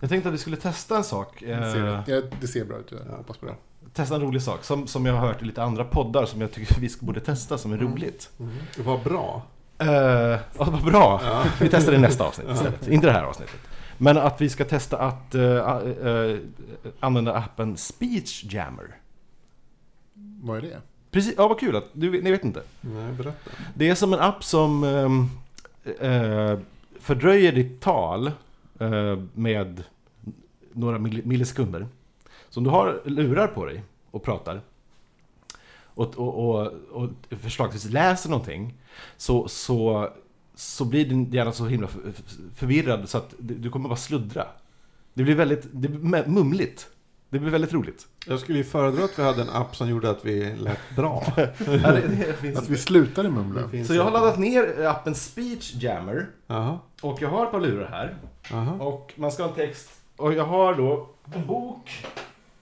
Jag tänkte att vi skulle testa en sak. Det Eh, ser, ja, det ser bra ut, jag hoppas på det. testa en rolig sak. Som, som jag har hört i lite andra poddar som jag tycker vi borde testa som är roligt. Mm. Vad bra. Uh, ja, vad bra. Ja. Vi testar det i nästa avsnitt istället. Inte det här avsnittet. Men att vi ska testa att eh, eh, använda appen Speech Jammer. Vad är det? Precis, ja vad kul att du, ni vet inte. Nej, berätta. Det är som en app som eh, fördröjer ditt tal eh, med några mill- millisekunder. Så om du har lurar på dig och pratar och, och, och, och förslagsvis läser någonting så, så, så blir din hjärna så himla för- för- förvirrad så att du kommer bara sluddra. Det blir väldigt det blir mumligt. Det blir väldigt roligt. Jag skulle ju föredra att vi hade en app som gjorde att vi lät bra. Ja, det, det finns Att vi slutade mumla. så jag har laddat ner appen Speech Jammer Jaha. och jag har ett par lurar här. Jaha. Och man ska ha en text. Och jag har då en bok.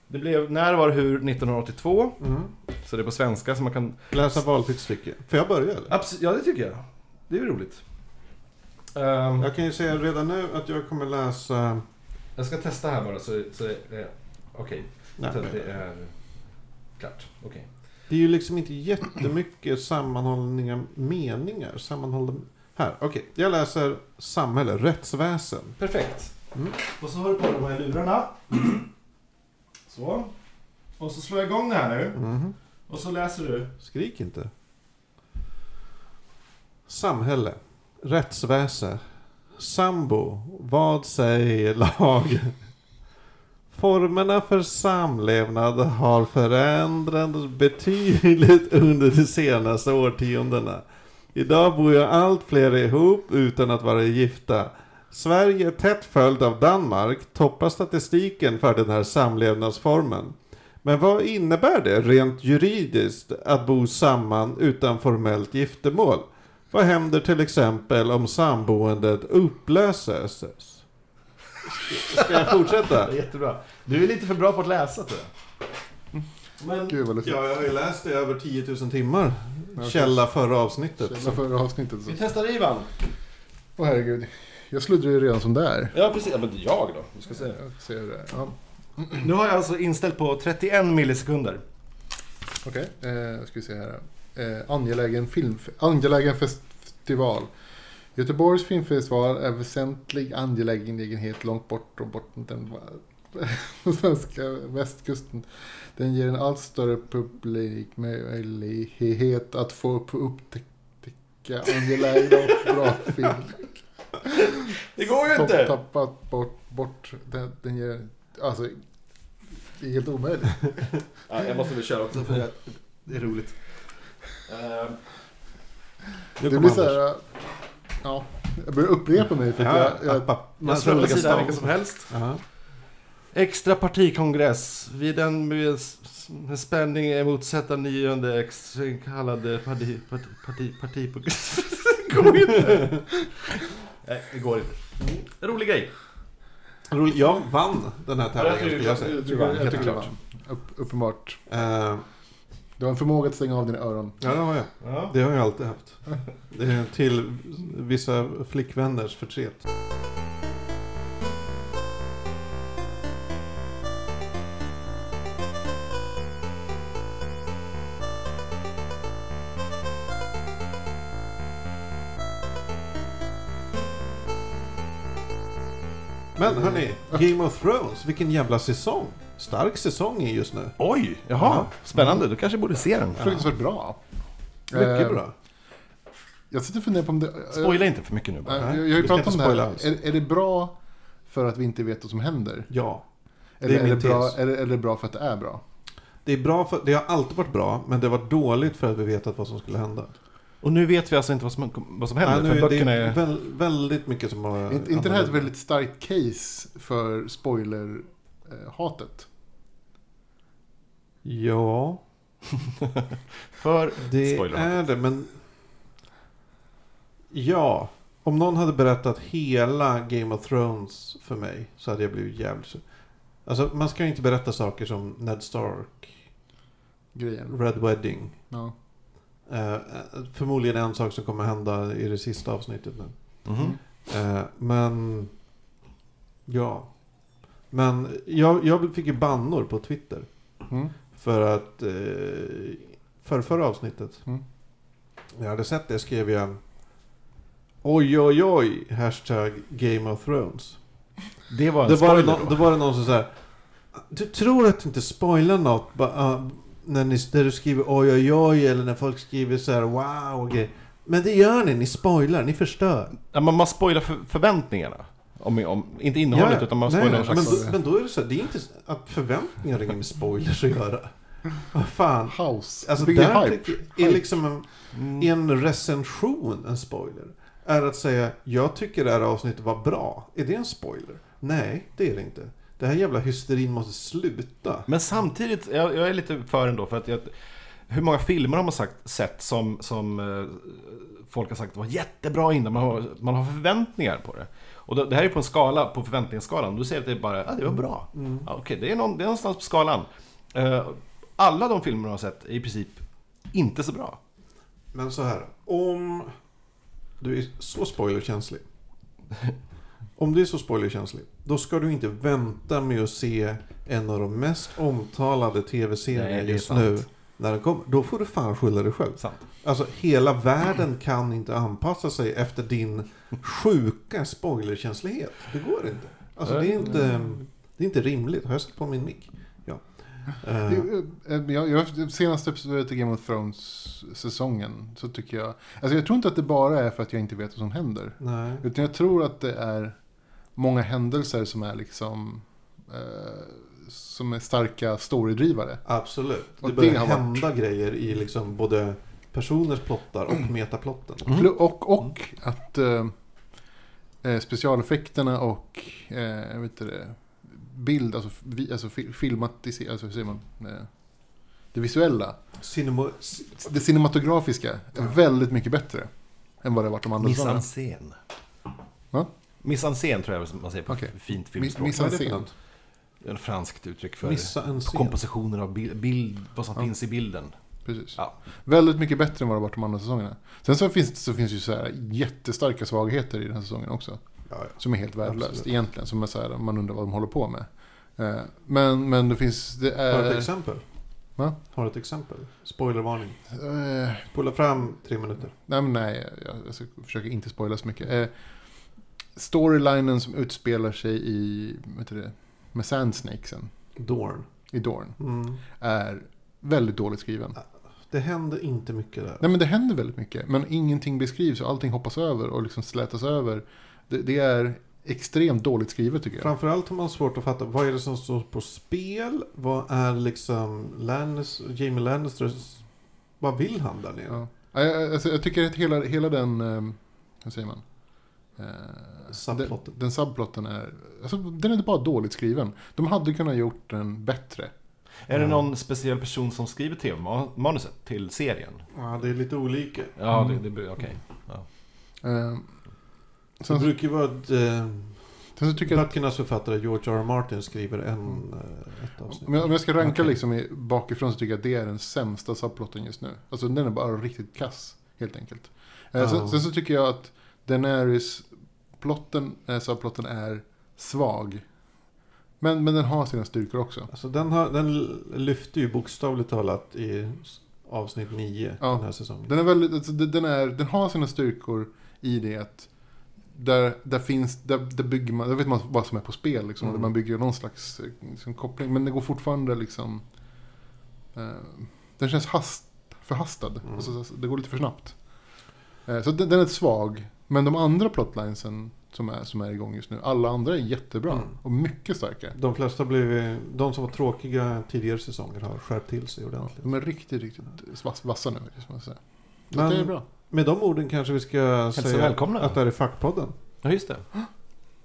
Det blev När var hur 1982. Mm. Så det är på svenska så man kan... Läsa valfritt stycke. Får jag börja eller? Abs- ja, det tycker jag. Det är ju roligt. Ehm, Jag kan ju säga redan nu att jag kommer läsa... jag ska testa här bara så, så eh, Okej, Nej, så att det är klart. Okej. Det är ju liksom inte jättemycket sammanhållningar meningar. Sammanhållna... Här, okej. Jag läser samhälle, rättsväsen. Perfekt. Mm. Och så har du på de här lurarna. Så. Och så slår jag igång det här nu. Mhm. Och så läser du. Skrik inte. Samhälle. Rättsväse. Sambo. Vad säger lag? Formerna för samlevnad har förändrats betydligt under de senaste årtiondena. Idag bor ju allt fler ihop utan att vara gifta. Sverige, tätt följd av Danmark, toppar statistiken för den här samlevnadsformen. Men vad innebär det rent juridiskt att bo samman utan formellt giftermål? Vad händer till exempel om samboendet upplöses? Ska jag fortsätta? Jättebra. Du är lite för bra på att läsa tror jag. Men Gud vad. Ja, jag har ju läst det över 10 000 timmar. Okej. Källa förra avsnittet. Källa förra avsnittet. Så. vi testar Ivan. Åh herregud. Jag sluddrar ju redan som där. Ja, precis. Ja, men det är jag då. Vi ska se. Jag ser det. Ja. Nu har jag alltså inställt på 31 millisekunder. Okej, eh, ska vi se här. Eh, angelägen, film, angelägen festival. Göteborgs filmfestival är väsentlig angelägenhet långt bort och bort den den svenska västkusten. Den ger en allt större publik möjlighet att få upp upptäcka angelägna och bra film. Det går ju inte! tappat bort, bort den, den ger, alltså, det är helt omöjligt. Ja, jag måste väl köra också för det det är roligt. Nu Det blir så här, ja, jag börjar upprepa mig för att Ja, jag, jag, app, app. jag slår på sidan vilken som helst. Jaha. Extra partikongress. Vid den med spänning emotsätta nionde ex kallade parti... parti... parti... parti går inte! Nej, det går inte. Rolig grej. Roligt. Jag vann den här tävlingen skulle jag säga. jag tycker, jag tycker det var upp, uppenbart. Eh, Du har en förmåga att stänga av dina öron. ja, det har jag. Ja. Det har jag alltid haft. Det är till vissa flickvänners förtret. Men hörni, Game of Thrones, vilken jävla säsong! Stark säsong är just nu. Oj, jaha. Spännande. Du kanske borde se den. Fruktansvärt bra. Mycket Eh, bra. Jag sitter och funderar på om det... Spoila inte för mycket nu bara. Eh, Nej, jag, har vi ju ska pratat inte om det här. spoila alls. Är, är det bra för att vi inte vet vad som händer? Ja. Det är Eller är, min det bra, tes. är, det, är det bra för att det är bra? Det, är bra för, det har alltid varit bra, men det var dåligt för att vi vetat vad som skulle hända. Och nu vet vi alltså inte vad som, vad som Nej, händer. nu, för böckerna det är... är väl, väldigt mycket som har... Inte inte det här ett väldigt starkt case för spoiler-hatet? Ja, För... det är det, men... Ja, om någon hade berättat hela Game of Thrones för mig så hade jag blivit jävligt... Alltså, man ska ju inte berätta saker som Ned Stark, Grejen. Red Wedding. Ja. Eh, förmodligen en sak som kommer hända i det sista avsnittet nu. Mhm. Eh, men... Ja. Men jag, jag fick ju bannor på Twitter. Mm. För att... Eh, för förra avsnittet. Mm. När jag hade sett det skrev jag... Oj, oj, oj. Hashtag Game of Thrones. Det var en Då var, det spoiler någon, då. var det någon som säger Du tror att du inte spoilar något ba, ah, när, ni, när du skriver oj oj oj eller när folk skriver så här wow och grejer. Men det gör ni, ni spoilar, ni förstör. Ja, man, man spoilar för, förväntningarna. Om, om, inte innehållet, utan man nej, spoilar någon men, slags... då, men då är det så här, det är inte att förväntningar har inget med spoilers att göra. Vad fan. House. Alltså Bygger där hype. är liksom en, Mm. en recension en spoiler. Är att säga jag tycker det här avsnittet var bra. Är det en spoiler? Nej, det är det inte. Det här jävla hysterin måste sluta. Men samtidigt, jag, jag är lite för ändå för att jag, hur många filmer har man sagt, sett som, som eh, folk har sagt var jättebra innan man har, man har förväntningar på det. Och det, det här är på en skala, på förväntningsskalan. Du säger att det är bara, ja det var bra. Mm. Ja, Okej, det, är någon, det är någonstans på skalan. Eh, alla de filmer man har sett är i princip inte så bra. Men så här, om du är så spoilerkänslig. Om du är så spoilerkänslig, då ska du inte vänta med att se en av de mest omtalade tv-serierna just sant. nu. När den kommer. Då får du fan skylla dig själv. Sant. Alltså hela världen kan inte anpassa sig efter din sjuka spoilerkänslighet. Det går inte. Alltså det är inte, det är inte rimligt. Har jag satt på min mick? Ja. Eh, eh, Jag, jag, senaste episodet i Game of Thrones-säsongen så tycker jag... Alltså jag tror inte att det bara är för att jag inte vet vad som händer. nej. Utan jag tror att det är många händelser som är liksom... Eh, som är starka storydrivare. Absolut. Det börjar det har varit- hända grejer i liksom både personers plottar och metaplotten. Mm. Och, och att eh, eh, specialeffekterna och eh, vet det, bild, alltså, vi, alltså fi- filmatisera, alltså hur säger man? Eh, det visuella, Cinema, det cinematografiska är väldigt mycket bättre än vad det har varit de andra. Mise-en-scen. Va? Mise-en-scen tror jag man säger på Okej. fint filmspråk. är det för scen. Ett franskt uttryck för en kompositioner av bild, bild vad som Ja. finns i bilden. Precis. Ja. Väldigt mycket bättre än vad det varit de andra säsongerna. Sen så finns, så finns ju så här jättestarka svagheter i den här säsongen också. Ja, ja. Som är helt värdelöst Absolut. egentligen. Som är så här, man undrar vad de håller på med. Eh, Men, men det finns... Det Har du ett är, exempel? Va? Har du ett exempel? Spoilervarning. eh, Spola fram tre minuter. nej, men nej, jag, jag ska försöka inte spoila så mycket. Eh, storylinen som utspelar sig i, vet du det, med Sandsnakesen Dorn. i Dorn Mm. är väldigt dåligt skriven. Det händer inte mycket där. Nej men det händer väldigt mycket. Men ingenting beskrivs och allting hoppas över och liksom slätas över. Det, det är extremt dåligt skrivet tycker jag. Framförallt har man svårt att fatta vad är det som står på spel? Vad är liksom Lannis, Jamie Lannisters... Vad vill han där nere? Ja. Alltså, jag tycker att hela, hela den, eh, vad säger man? Eh, Subplotten. Den, den subplotten är, alltså, den är bara dåligt skriven. De hade kunnat gjort den bättre. Är det Mm. någon speciell person som skriver tv-manuset till serien? Ja, det är lite olika. Ja, Mm. det, det okej. Eh, Det sen, så- brukar ju vara att eh, sen så tycker jag att böckernas författare George R. R. Martin skriver en, eh, ett avsnitt. om jag, om jag ska ranka Okej. liksom i, bakifrån så tycker jag att det är den sämsta subplotten just nu. Alltså den är bara riktigt kass, helt enkelt. Eh, Ja. sen, sen så tycker jag att Daenerys plotten, eh, subplotten är svag. Men, men den har sina styrkor också. Alltså den, har, den lyfter ju bokstavligt talat i avsnitt 9 Ja. den här säsongen. Den, är väldigt, alltså, den, är, den har sina styrkor i det att där, där finns, där, där bygger man, där vet man vad som är på spel liksom. Mm. Där man bygger någon slags liksom, koppling. Men det går fortfarande liksom, eh, den känns hast, förhastad. Mm. Alltså, så- det går lite för snabbt. Eh, så den, den är svag. Men de andra plotlinesen som är, som är igång just nu, alla andra är jättebra. Mm. Och mycket starka. De flesta blev, de som var tråkiga tidigare säsonger har skärpt till sig ordentligt. De är riktigt, riktigt vass, vassa nu. Liksom, jag säga. Så Men- det är bra. Med de orden kanske vi ska Hälsa säga välkomna. att det här är Fackpodden. Ja, just det.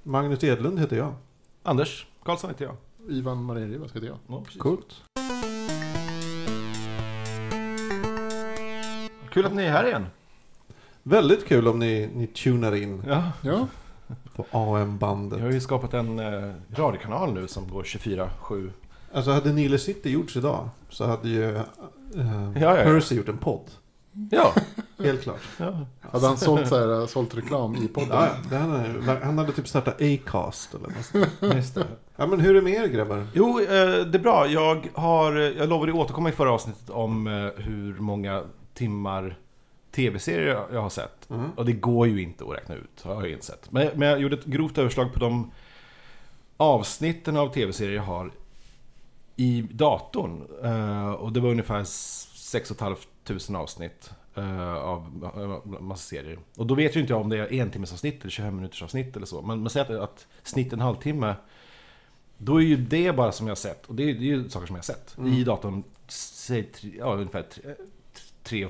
Magnus Edlund heter jag. Anders Karlsson heter jag. Ivan Marienrivas heter jag. Ja. Coolt. Kul att ni är här igen. Väldigt kul om ni, ni tunar in Ja. Ja, på AM-bandet. Vi har ju skapat en eh, radiokanal nu som går 24-7. Alltså hade Nile City gjorts idag så hade ju uh, ja, ja. Percy gjort en podd. Ja. Helt klart. ja. Hade han sålt, så här, sålt reklam i podden? Ja, det hade, han hade typ startat Acast eller något sånt. Just det. Ja men hur är det med er grabbar? Jo, eh, det är bra. Jag, har, jag lovade att återkomma i förra avsnittet om eh, hur många timmar tv-serier jag har sett. Mm. Och det går ju inte att räkna ut, har jag insett. Men, men jag gjorde ett grovt överslag på de avsnitten av tv-serier jag har i datorn. Eh, och det var ungefär 6 500 avsnitt eh, av massa serier. Och då vet ju inte jag om det är en timmes avsnitt eller 25 minuters avsnitt eller så. Men man säger att, att snitt en halvtimme då är ju det bara som jag har sett. Och det är, det är ju saker som jag har sett. Mm. I datorn, säg ja, ungefär tre- tre- tre-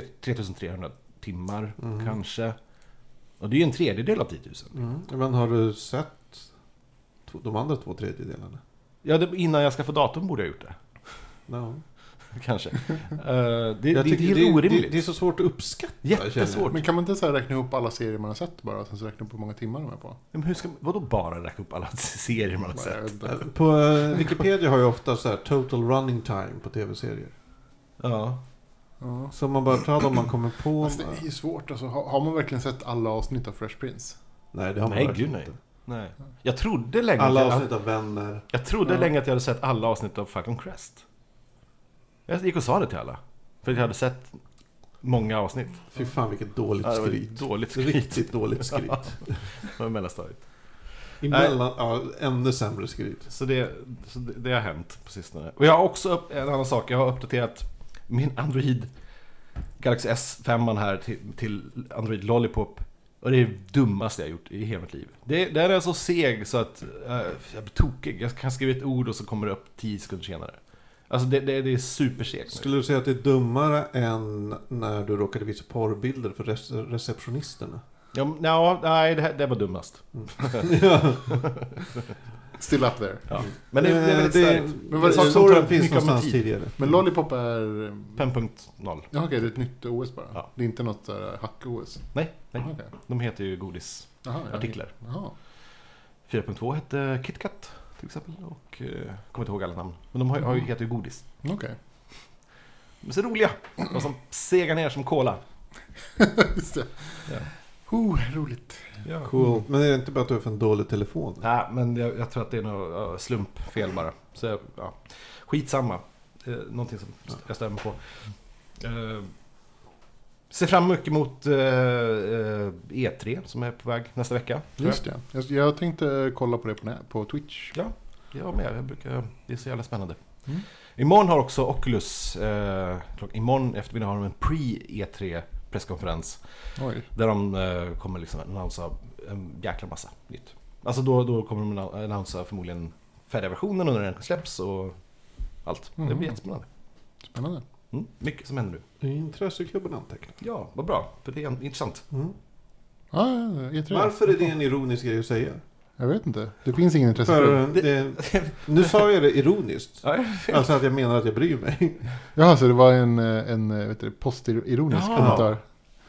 3300 timmar Mm. kanske. Och det är ju en tredjedel av 10 000. Mm. Men har du sett de andra två tredjedelarna? Ja, det, innan jag skaffade datorn borde jag ha gjort det. No. Kanske. Eh, det, det, Jag det är helt orimligt. Det, det är så svårt att uppskatta. jag. Jättesvårt. Men kan man inte så här räkna ihop alla serier man har sett bara? Och sen så räkna upp hur många timmar de är på? Men hur ska, vadå bara räkna upp alla serier man har jag sett? På eh, Wikipedia har ju ofta så här total running time på tv-serier. Ja. Ja. Så man bara tar dem man kommer på. Fast det är ju svårt alltså. Har, har man verkligen sett alla avsnitt av Fresh Prince? Nej, det har man Nej, verkligen gud nej. inte. Nej. Jag trodde länge Alla att jag, avsnitt av Vänner. jag trodde Ja. länge att jag hade sett alla avsnitt av Falcon Crest. Jag gick och sa det till alla. För att jag hade sett många avsnitt. Fy fan vilket dåligt Ja, det var skryt. dåligt skryt. Riktigt dåligt skryt. Det var mellanstadiet. Emellan, ja, ännu sämre skryt. Så det, så det, det har hänt på sistone. Och jag har också upp, en annan sak. Jag har uppdaterat min Android Galaxy S5 här till, till Android Lollipop. Och det är det dummaste jag gjort i hela mitt liv. Det, den är så seg så att eh, jag blir tokig. Jag kan skriva ett ord och så kommer det upp 10 sekunder senare. Alltså det, det, det är supersegt. Skulle du säga att det är dummare än när du råkade visa porrbilder för rece- receptionisterna? Ja, nej, det, här, det var dummast. ja. Still up there. Ja. Men det, det är väldigt det, starkt. Men vad är det- som finns någonstans tid. tidigare. Men Lollipop är... 5.0. Ja okej, det är ett nytt OS bara. Ja. Det är inte något sådär hack-OS. Nej, nej. Jaha, okej. De heter ju godis. Jaha, ja. Artiklar. Jaha. 4.2 hette KitKat till exempel. Och eh, kommer inte ihåg alla namn. Men de har, har ju, heter ju godis. Okej. De är så roliga. Och som segar ner som cola. Just det. Ja. Oh, roligt. Ja. Cool. Men är det inte bara att du har för en dålig telefon? Nej, men jag, jag tror att det är något ja, slumpfel bara. Så jag- ja. Skitsamma. Eh, någonting som jag stämmer på. Eh, ser fram mycket mot eh, eh, E3 som är på väg nästa vecka. Just det. Jag, jag tänkte kolla på det på, på Twitch. jag. Jag med. Jag brukar, det är så jävla spännande. Mm. Imorgon har också Oculus, eh, klock, imorgon eftermiddag har de en pre-E3 presskonferens. Oj. Där de eh, kommer liksom annonsa en jäkla massa nytt. Alltså då, då kommer de ann- annonsa förmodligen färdiga versionen och när den släpps och allt. Det Mhm. blir jättespännande. Spännande. Mm, mycket som händer nu. Intresseklubben antecknar. Ja, vad bra. För det är intressant. Mm. Ja, E3. Varför är det en ironisk grej att säga? Jag vet inte. Det finns ingen intresse För för det. det, nu sa jag det ironiskt. Alltså att jag menar att jag bryr mig. Jaha, så det var en, eh, en eh, vet du, postironisk Ja. kommentar.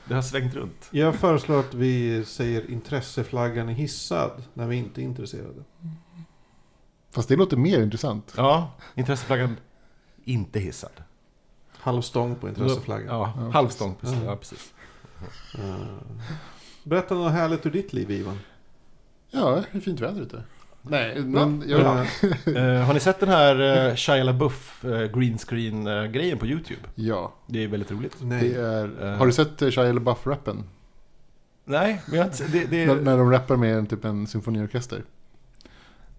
det har svängt runt. Jag föreslår att vi säger intresseflaggan är hissad när vi inte är intresserade. Fast det låter mer intressant. Ja, intresseflaggan inte hissad. Halvstång på intresseflaggan. Ja, Ja, halvstång. Precis. Ja, precis. Eh, Berätta något härligt ur ditt liv Ivan. Ja, det är fint väder ute. Nej, men jag, Eh, Eh, har ni sett den här uh, Shia LaBeouf uh, green screen eh, grejen på YouTube? ja. Det är väldigt roligt. Det nej. är, Eh. har du sett eh, Shia LaBeouf-rappen? Nej, men jag har inte sett- det, det, När, när de rappar med en, typ en symfoniorkester.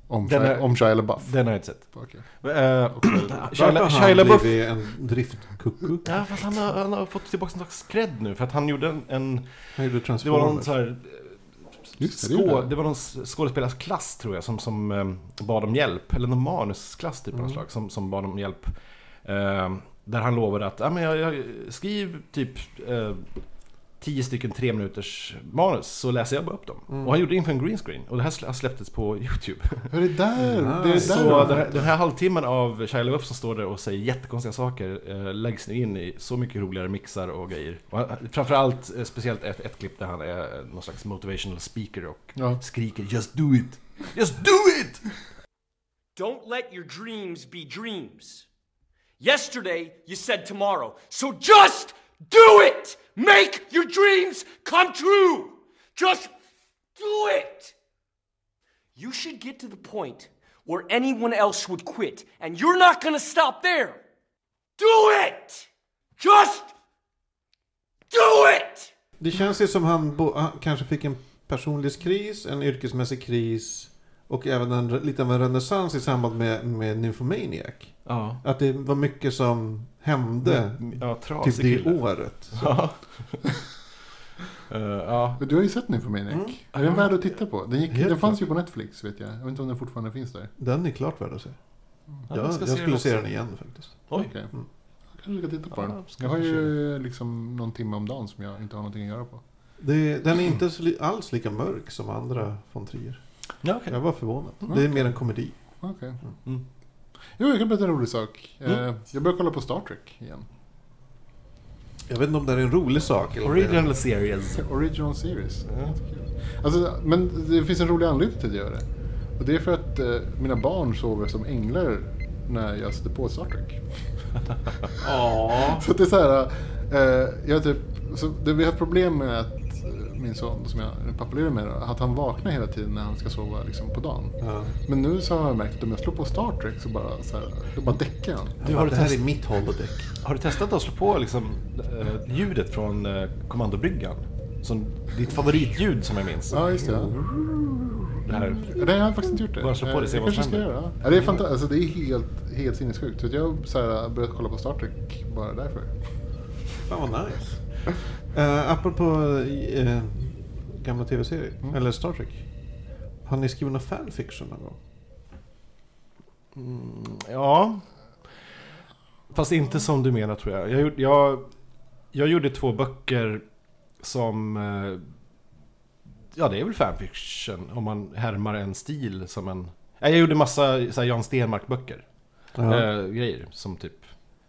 Om, Den Shia, är- om Shia LaBeouf. Den har jag inte sett. Okej. Uh, Shia, har Shia han LaBeouf... blivit en driftkuckuck? Ja, fast han har, han har fått tillbaka en slags cred nu. För att han gjorde en... en Han gjorde det var någon Transformers. så här... Just det, Skå, det. var någon skådespelarklass tror jag som, som eh, bad om hjälp. Eller någon manusklass typ av Mm. något slag som, som bad om hjälp. Eh, där han lovade att ja, men jag, jag skriv typ eh, tio stycken tre minuters manus så läser jag bara upp dem. Mm. Och han gjorde det inför en green screen. Och det här slä- släpptes på YouTube. Hur är det där? Mm. Det är Så där. Så den här, den här halvtimmen av Shia LaBeouf som står där och säger jättekonstiga saker eh, läggs nu in i så mycket roligare mixar och grejer. Och han, framförallt eh, speciellt ett, ett klipp där han är eh, någon slags motivational speaker och Ja. skriker 'Just do it! Just do it!' Don't let your dreams be dreams. Yesterday, you said tomorrow. So just do it! Make your dreams come true! Just do it! You should get to the point where anyone else would quit, and you're not gonna stop there. Do it! Just do it! Det känns ju som han, bo, kanske fick en personlighetskris, en yrkesmässig kris och även en, lite av en renässans i samband med, med Nymphomaniac. Ja. Att det var mycket som hände Ja, typ det året. Ja. Eh, ja. Men Du har ju sett Nymphomaniac. Mm. Är den värd att titta på? Den, gick, den fanns klart. ju på Netflix vet jag. Jag vet inte om den fortfarande finns där. Den är klart värd att se. Ja, jag jag jag ska se den skulle se den igen faktiskt. Oj. Okej. Mm. Jag kanske ska titta på Ja, den. Jag har ju liksom någon timme om dagen som jag inte har någonting att göra på. Det, den är inte alls lika mörk som andra von Trier. Ja, okej. Jag var förvånad. Mm. Det är mer en komedi. Okej. Mm. Jo, jag kan berätta en rolig sak. Mm. Eh, Jag börjar kolla på Star Trek igen. Jag vet inte om det är en rolig sak. Eller om det Original series. Original series. Ja. Alltså, men det finns en rolig anledning till att jag gör det. Och det är för att eh, mina barn sover som änglar när jag sätter på Star Trek. Ja. Så att det är så här, eh, jag typ, så det, vi har ett problem med att min son, som jag är pappaledig med, att han vaknar hela tiden när han ska sova liksom, på dagen. ja. Men nu så har jag märkt att om jag slår på Star Trek så bara, så här, då bara däckar han. Du, har, du det här test, är mitt holodeck. har du testat att slå på liksom, eh, ljudet från eh, kommandobryggan? Som ditt favoritljud som jag minns. Ja, just det. Ja. Det här. Nej, jag har faktiskt inte gjort det. Bara slå på det, se jag vad kanske som ska händer. göra. Ja, det är fantastiskt. Alltså, det är helt, helt sinnessjukt. Så jag har börjat kolla på Star Trek bara därför. Fan vad nice. Uh, apropå uh, gamla tv-serier, Mm. eller Star Trek. Har ni skrivit någon fanfiction någon gång? Mm, ja. Fast inte som du menar tror jag. Jag, jag, jag gjorde två böcker som... eh, Ja, det är väl fanfiction om man härmar en stil som en... Ja, Jag gjorde massa så här, Jan Stenmark-böcker. Eh, grejer som typ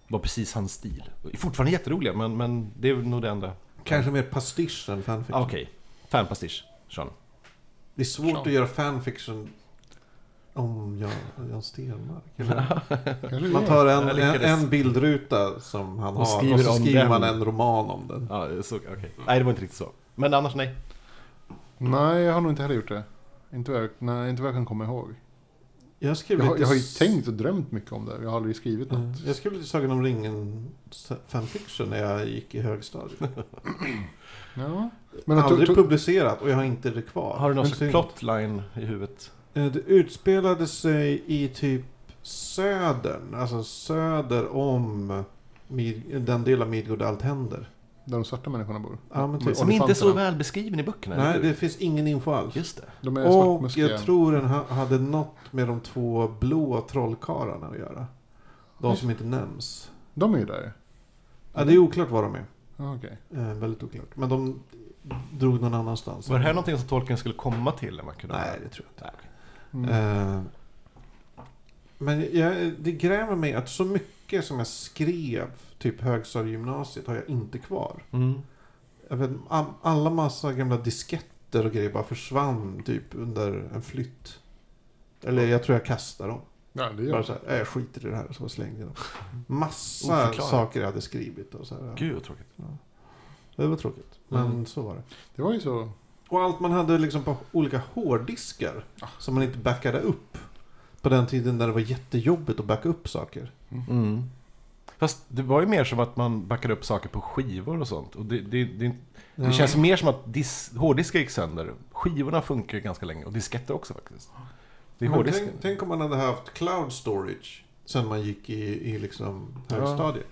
var precis hans stil. Fortfarande jätteroliga, men, men det är nog det enda. Kanske mer pastisch än fanfiction. Okej, fanpastisch. Sean. Det är svårt Sean. att göra fanfiction om Jan, Jan Stenmark. Man tar en, en, en bildruta som han Och har skriver och så skriver den. man en roman om den. Ja, så, okej. Nej, det var inte riktigt så. Men annars nej. Nej, jag har nog inte heller gjort det. Inte vad jag, nej, inte vad jag kan komma ihåg. Jag Jag har, jag har ju tänkt och drömt mycket om det. Jag har aldrig skrivit något. Jag skrev lite Sagan om ringen fanfiction när jag gick i högstadiet. Ja. Men att Aldrig tog- publicerat och jag har inte det kvar. Har du någon Men plotline i huvudet? Eh, Det utspelade sig i typ södern, alltså söder om Mid- den del av Midgård där allt händer. Där de svarta människorna bor. Ja, men typ. Som inte är så väl beskriven i böckerna. Nej, det finns ingen info alls. Just det. De är Och jag tror den ha- hade något med de två blå trollkarlarna att göra. De som inte nämns. De är ju där. Ja, det är oklart var de är. Okej. Eh, väldigt oklart. Men de drog någon annanstans. Var det här någonting som tolken skulle komma till? När man kunde... Nej, det tror jag inte. Mm. Eh, men jag, det grämer mig att så mycket som jag skrev, typ högstadiegymnasiet, har jag inte kvar. Mm. Jag vet, all- alla massa gamla disketter och grejer bara försvann typ under en flytt. Eller jag tror jag kastade dem. Ja, det gör Bara jag. så här, "Äh, jag skiter i det här och så slängde jag dem. Massa Oförklarat. saker jag hade skrivit och så här. Gud vad tråkigt. Det var tråkigt. Men Mm. så var det. Det var ju så. Och allt man hade liksom på olika hårddiskar som man inte backade upp. På den tiden när det var jättejobbigt att backa upp saker. Mm. Fast det var ju mer som att man backade upp saker på skivor och sånt. Och det, det, det, det Ja. känns mer som att dis, hårddiskar gick sönder. Skivorna funkar ju ganska länge. Och disketter också faktiskt. Det är Men tänk, tänk om man hade haft cloud storage sen man gick i, i liksom Ja. högstadiet.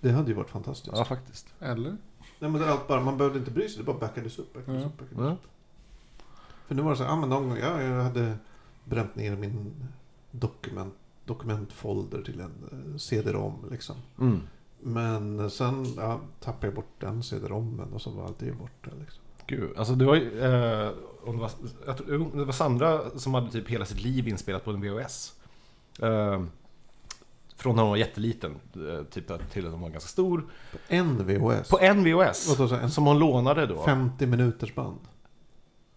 Det hade ju varit fantastiskt. Ja, faktiskt. Eller? Nej, men det är allt bara, man behövde inte bry sig, det bara backades upp. Backades Ja. upp, backades Ja. upp. För nu var det så här, ah, men någon gång, ja, jag hade bränt ner min dokument, dokumentfolder till en eh, CD-ROM liksom. Mm. Men sen ja, tappade jag bort den CD-ROMen och så var allt det borta liksom. Gud, alltså det var ju... Eh, om det, var, jag tror, det var Sandra som hade typ hela sitt liv inspelat på en VHS. Eh, från när hon var jätteliten, eh, typ till att hon var ganska stor. En VHS. På en VHS. En Som hon lånade då. 50 minuters band.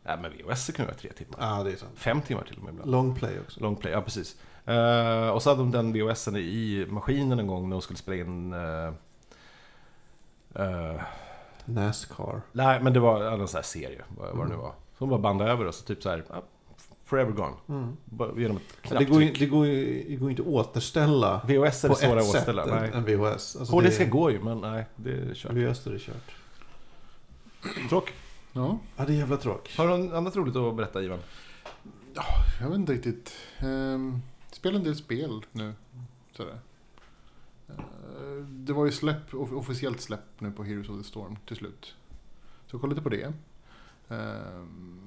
Nej men VHS kan ju vara tre timmar. Ja, det är sant. Fem timmar till och med ibland. Long play också. Long play, ja precis. Eh, och så hade de den VHSen i maskinen en gång när de skulle spela in... eh, Eh, Nascar. nej, men det var en sån här serie, vad, vad det nu Mm. var. Som bara bandade över och så typ så här, forever gone. Mm. Genom ett Ja, det, går det, går ju, det går ju inte att återställa VHS är på det svåra ett att sätt Nej. än VHS. Alltså HDC det, går ju, men nej, det är kört. VHS är det kört. Tråk. Ja, Ja, det är jävla tråk. Har du något annat roligt att berätta, Ivan? jag vet inte riktigt. Um, spelar en del spel nu. Sådär. Eh, det var ju släpp, officiellt släpp nu på Heroes of the Storm till slut. Så kolla lite på det. Um,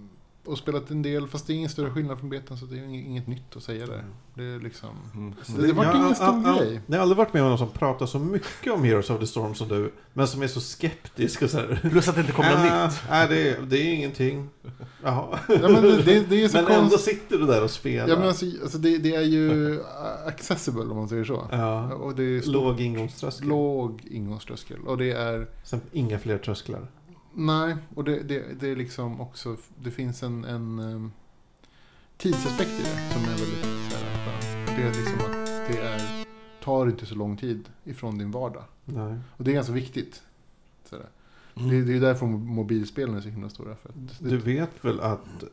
och spelat en del, fast det är ingen större skillnad från betan så det är inget, inget nytt att säga där. Det är liksom... Mm. Det, det var Jag- ingen stor jag- grej. Jag har aldrig varit med om någon som pratar så mycket om Heroes of the Storm som du. Men som är så skeptisk och så här. Plus att det inte kommer något "Ah, nytt. Nej, det är, det är ingenting. Jaha. Ja, men det, det, det är så Men ändå konstigt. sitter du där och spelar. Ja, men alltså, alltså det, det är ju accessible om man säger så. Ja. Och det är stor, Låg ingångströskel. låg ingångströskel. Och det är... Sen inga fler trösklar. Nej, och det, det, det är liksom också... Det finns en, en um, tidsaspekt i det som är väldigt så skön. Det är liksom att det är, tar inte så lång tid ifrån din vardag. Nej. Och det är ganska viktigt. Så. Mm. Det, det är därför mo- mobilspelen är så himla stora. För att det, Du vet väl att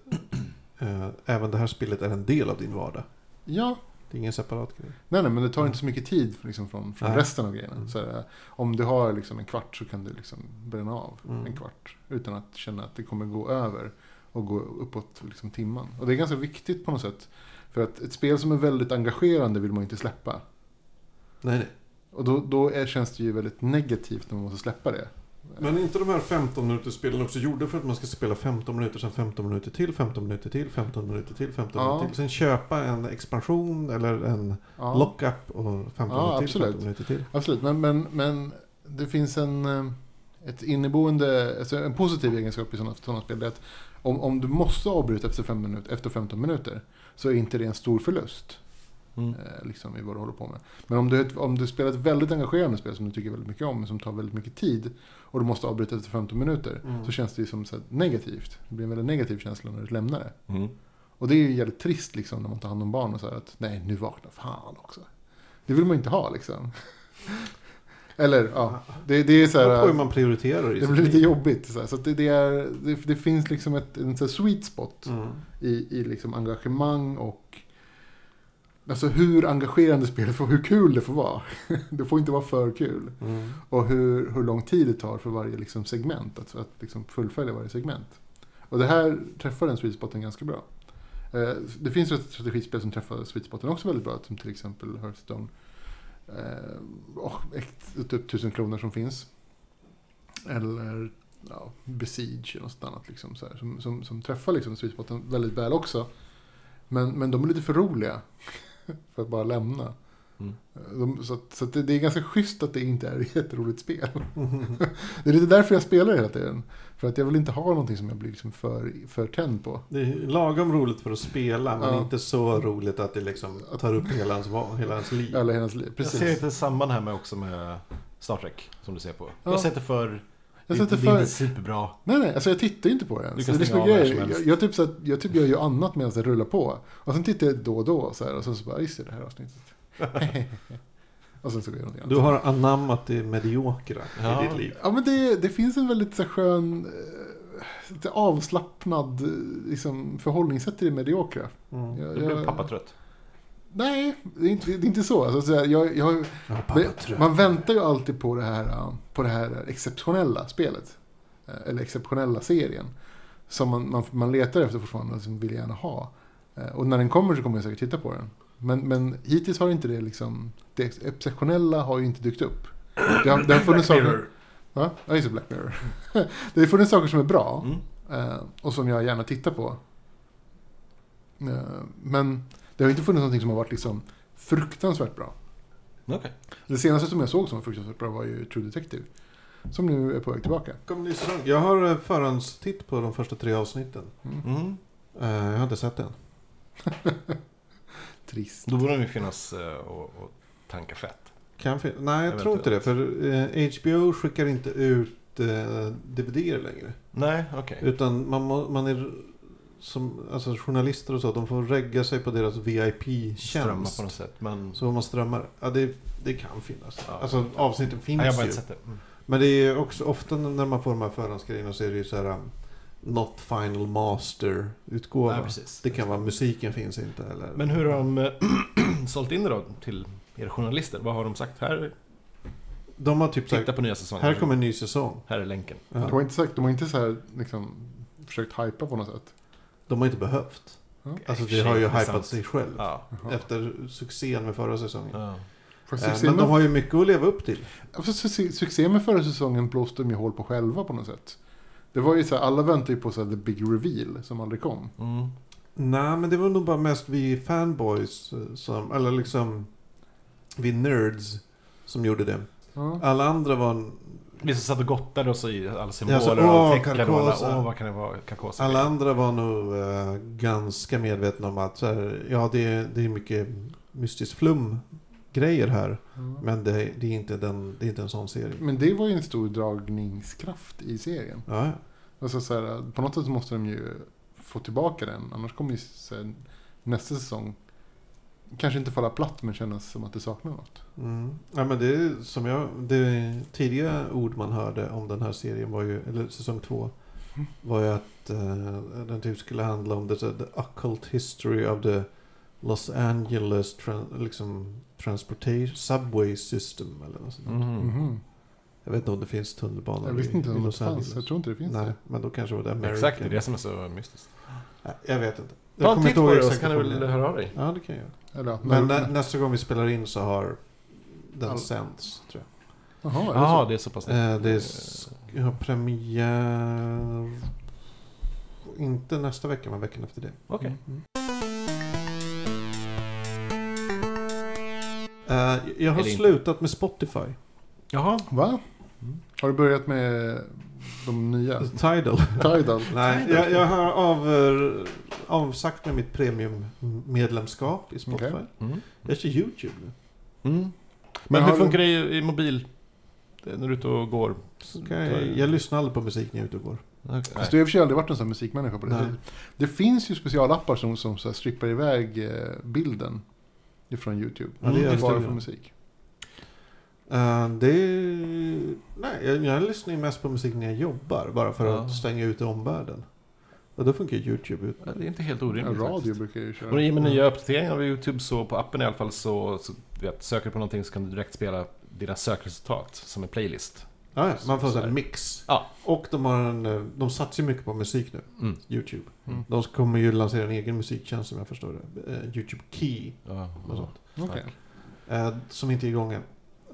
eh, även det här spelet är en del av din vardag? Ja, Det är ingen separat grej. nej, nej, men det tar inte så mycket tid liksom, från, från Nej. resten av grejerna. Mm. Så där, om du har liksom en kvart så kan du liksom bränna av Mm. en kvart. Utan att känna att det kommer gå över och gå uppåt liksom, timman. Och det är ganska viktigt på något sätt. För att ett spel som är väldigt engagerande vill man inte släppa. Nej, nej. Och då, då är, känns det ju väldigt negativt när man måste släppa det. Men är inte de här 15 minuters spelen också gjorda för att man ska spela 15 minuter, sen 15 minuter till, 15 minuter till, 15 minuter till, 15 Ja. minuter till. Sen köpa en expansion eller en Ja. lockup och 15 Ja, minuter till, absolut. 15 minuter till. Absolut, men, men, men det finns en, eh, ett inneboende, alltså en positiv egenskap i sådana, sådana spel. Att om, om du måste avbryta efter, fem minut, efter 15 minuter så är inte det en stor förlust. Mm. Eh, liksom i vad du håller på med. Men om du, om du spelar ett väldigt engagerande spel som du tycker väldigt mycket om, men som tar väldigt mycket tid och du måste avbryta efter 15 minuter, Mm. så känns det ju som så här negativt. Det blir en väldigt negativ känsla när du lämnar det. Mm. Och det är ju jävligt trist liksom när man tar hand om barn och säger att nej, nu vaknar fan också. Det vill man inte ha liksom. Eller ja, det, det är så beror på hur här. man prioriterar i Det blir lite jobbigt. Så, här, så det, det, är, det, det finns liksom ett, en så här sweet spot Mm. i, i liksom engagemang och Alltså hur engagerande spelet får, hur kul det får vara. Det får inte vara för kul. Mm. Och hur, hur lång tid det tar för varje liksom segment, att, att liksom fullfölja varje segment. Och det här träffar den sweet spoten ganska bra. Eh, det finns ett strategispel som träffar sweet spoten också väldigt bra, som till exempel Hearthstone. Eh, och typ tusen kronor som finns. Eller ja, Besiege eller något annat. Liksom, så här, som, som, som träffar liksom sweet spoten väldigt väl också. Men, men de är lite för roliga för att bara lämna. Mm. De, så att, så att det, det är ganska schysst att det inte är ett jätteroligt spel. det är lite därför jag spelar hela tiden. För att jag vill inte ha någonting som jag blir liksom för, för tänd på. Det är lagom roligt för att spela, men Ja. inte så roligt att det liksom tar upp hela ens, hela ens liv. Alla hennes liv. Jag Precis. ser inte samband här med också med Star Trek, som du ser på. Jag har Ja. sett det för Jag det, sätter det är för... inte superbra. Nej, nej, alltså jag tittar ju inte på det Du ens. kan Det är stänga som av helst. jag, jag, typ så att, jag typ gör ju annat medan det rullar på. Och sen tittar jag då och då så här, och så, så bara, just det, det här avsnittet. och sen så går jag någonting Du har anammat det mediokra Ja. i ditt liv. Ja, men det, det finns en väldigt så här, skön, eh, lite avslappnad liksom, förhållningssätt till det mediokra. Mm. Jag, Du blev jag- pappa trött. Nej, det är inte, det är inte så. Alltså, jag, jag, Ja, Men Man väntar ju alltid på det här, uh, på det här exceptionella spelet. Eh, Eller exceptionella serien. Som man, man, man letar efter fortfarande och som vill gärna ha. Eh, Och när den kommer så kommer jag säkert titta på den. Men, men hittills har inte det liksom... Det exceptionella har ju inte dykt upp. Det har, det har funnits saker... Ja, ja, just Black Mirror. det har funnits saker som är bra. Mm. Och som jag gärna tittar på. Men det har inte funnits någonting som har varit liksom fruktansvärt bra. Okej. Det senaste som jag såg som var fruktansvärt bra var ju True Detective. Som nu är på väg tillbaka. Kom ny säsong. Jag har eh, förhandstitt på de första tre avsnitten. Mm. Mm. Eh, Jag har inte sett den. Trist. Då borde den ju finnas eh, och, och tanka fett. Kan fin- Nej, jag tror inte det. För HBO skickar inte ut DVD längre. Nej, okej. Utan man, man är som alltså journalister och så. De får regga sig på deras Strömma VIP-tjänst. på något sätt. Men Så man strömmar. Ja, det, det kan finnas. Ja. Alltså avsnitten finns Nej, jag har bara ju. sett det. Mm. Men det är också ofta när man får de här förhandsgrejerna så är det ju så här um, Not Final Master utgåva. Ja, precis. Det kan vara musiken finns inte eller... Men hur har de eh, sålt in det då till er journalister? Vad har de sagt? Här, De har typ titta sagt, på nya säsongen. här kommer en ny säsong. Här är länken. De har Ja. inte sagt, de har inte så här, liksom, försökt hypa på något sätt. De har inte behövt. Ja. Alltså för det har ju hypat sig själv. Ja. Efter succén med förra säsongen. ja. Fast Eh, Men de har ju mycket att leva upp till. fast succé- med förra säsongen blåste de ju hål på själva på något sätt. Det var ju så här, alla väntade ju på så här, the big reveal som aldrig kom. Mm. Nej, men det var nog bara mest vi fanboys eh, som, eller liksom vi nerds som gjorde det. Ja. Alla andra var, Vi som satt och gottade oss i alla symboler Ja, så, och tecken och alla, Carcosa. åh vad kan det vara? Carcosa. alla andra var nog eh, ganska medvetna om att så här, ja, det är, det är mycket mystiskt flum grejer här. Mm. Men det, det, är inte den, det är inte en sån serie. Men det var ju en stor dragningskraft i serien. Ja, ja. Alltså så här, på något sätt måste de ju få tillbaka den. Annars kommer ju så här, nästa säsong kanske inte falla platt men kännas som att det saknar något. Mm. Ja, men det är som jag, det tidiga ord man hörde om den här serien var ju, eller säsong två, var ju att eh, den typ skulle handla om the, the occult history of the Los Angeles tran, liksom, transportation subway system eller något sånt. Mhm. Mhm. Jag vet inte om det finns tunnelbanor Jag visste inte i, i om det Los fanns. Angeles. Jag tror inte det finns Nej, det. men då kanske var det American. Exakt, det är det som är så mystiskt. Jag vet inte. Ta Jag en titt på det så exakt kan du väl höra av dig. Ja, det kan jag göra. Eller, Men nä, nästa gång vi spelar in så har den All- sänds, tror jag. Jaha, är det Jaha, så? det är så pass Eh, det är har premiär... Inte nästa vecka, men veckan efter det. Okej. Mm. Eh, jag har slutat med Spotify. Jaha. Va? Mm. Har du börjat med de nya? Tidal. Tidal? Nej, jag, jag har av, avsagt med mitt premiummedlemskap i Spotify. Okej. Mm. Jag kör YouTube nu. Mm. Men Men hur du- funkar det i, i mobil? Det är När du är ute och går? Kan jag, jag lyssnar aldrig på musik när jag är ute och går. Okay. Fast du har i och för sig aldrig varit en sån musikmänniska på det Nej. sättet. Det finns ju specialappar som, som så här strippar iväg eh, bilden ifrån YouTube. Ja, det gör bara för musik. Eh, det är, Nej, jag, jag lyssnar ju mest på musik när jag jobbar. Bara för Ja. att stänga ute omvärlden. Och då funkar YouTube ut. Ja, det är inte helt Ja, orimligt radio faktiskt. brukar ju köra. Och i och med nya uppdateringar av YouTube så på appen i alla fall så, så vet, söker du på någonting så kan du direkt spela dina sökresultat som en playlist. Ja, ja, man får Så en mix. Ja. Och de, har en, eh, de satsar ju mycket på musik nu. Mm. YouTube. Mm. De kommer ju lansera en egen musiktjänst som jag förstår det. Eh, YouTube Key. Ja, Och sånt. Eh, som inte är igång än.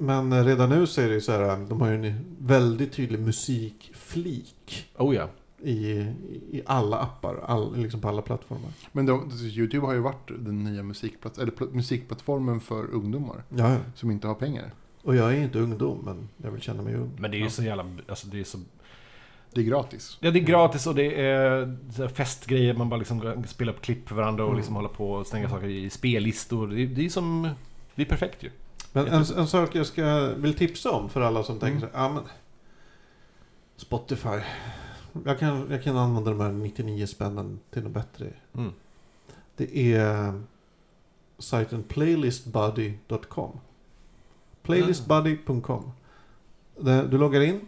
Men redan nu så är det ju så här. De har ju en väldigt tydlig musikflik. Oh ja. I, I alla appar. All, liksom på alla plattformar. Men de, YouTube har ju varit den nya musikplats, eller pl- musikplattformen för ungdomar Ja, ja. som inte har pengar. Och jag är inte ungdom, men jag vill känna mig ung. Men det är ju så jävla... Alltså det är så... Det är gratis. Ja, det är gratis och det är festgrejer. Man bara liksom spelar upp klipp för varandra och Mm. liksom håller på och slänga saker i spellistor. Det är, det är som... Det är perfekt ju. Men en, en sak jag ska, vill tipsa om för alla som tänker Mm. så här, ja men Spotify. Jag kan, jag kan använda de här 99 spännen till något bättre. Mm. Det är sajten playlistbuddy.com. Playlistbuddy.com. Du loggar in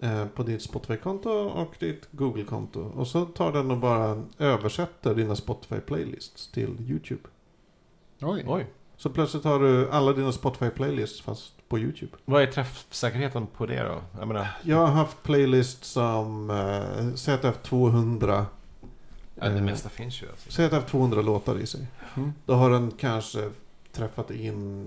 eh, på ditt Spotify-konto och ditt Google-konto. Och så tar den och bara översätter dina Spotify-playlists till YouTube. Oj. Oj. Så plötsligt har du alla dina Spotify-playlists fast på YouTube. Vad är träffsäkerheten på det då? Jag menar... Jag har haft playlists som eh, säg att jag har haft 200 Ja, det Eh. mesta finns ju. Alltså. Säg att jag har haft 200 låtar i sig. Mm. Då har den kanske träffat in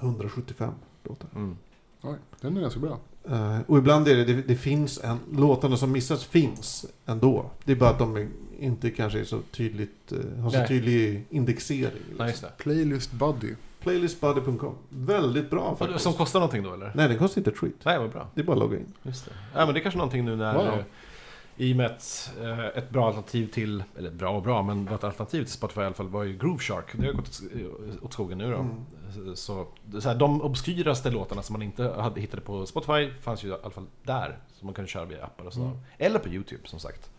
175 låtar. Mm. Oj, den är ganska bra. Eh, och ibland är det, det, det finns en, låtarna som missas finns ändå. Det är bara att de är- inte kanske är så tydligt, eh, har så Nej. tydlig indexering. Just det. Playlist Buddy. Playlistbuddy.com. Väldigt bra faktiskt. Som kostar någonting då eller? Nej, den kostar inte ett skit. Nej, vad bra. Det är bara att logga in. Just det. Ja, men det är kanske någonting nu när... Wow. eh, I och med ett, eh, ett bra alternativ till... Eller bra och bra, men ett alternativ till Spotify i alla fall var ju Groove Shark. Det har gått åt- åt skogen nu då. Mm. Så, så här, de obskyraste låtarna som man inte hade, hittade på Spotify fanns ju i alla fall där. Som man kunde köra via appar och sådär. Mm. Eller på YouTube som sagt.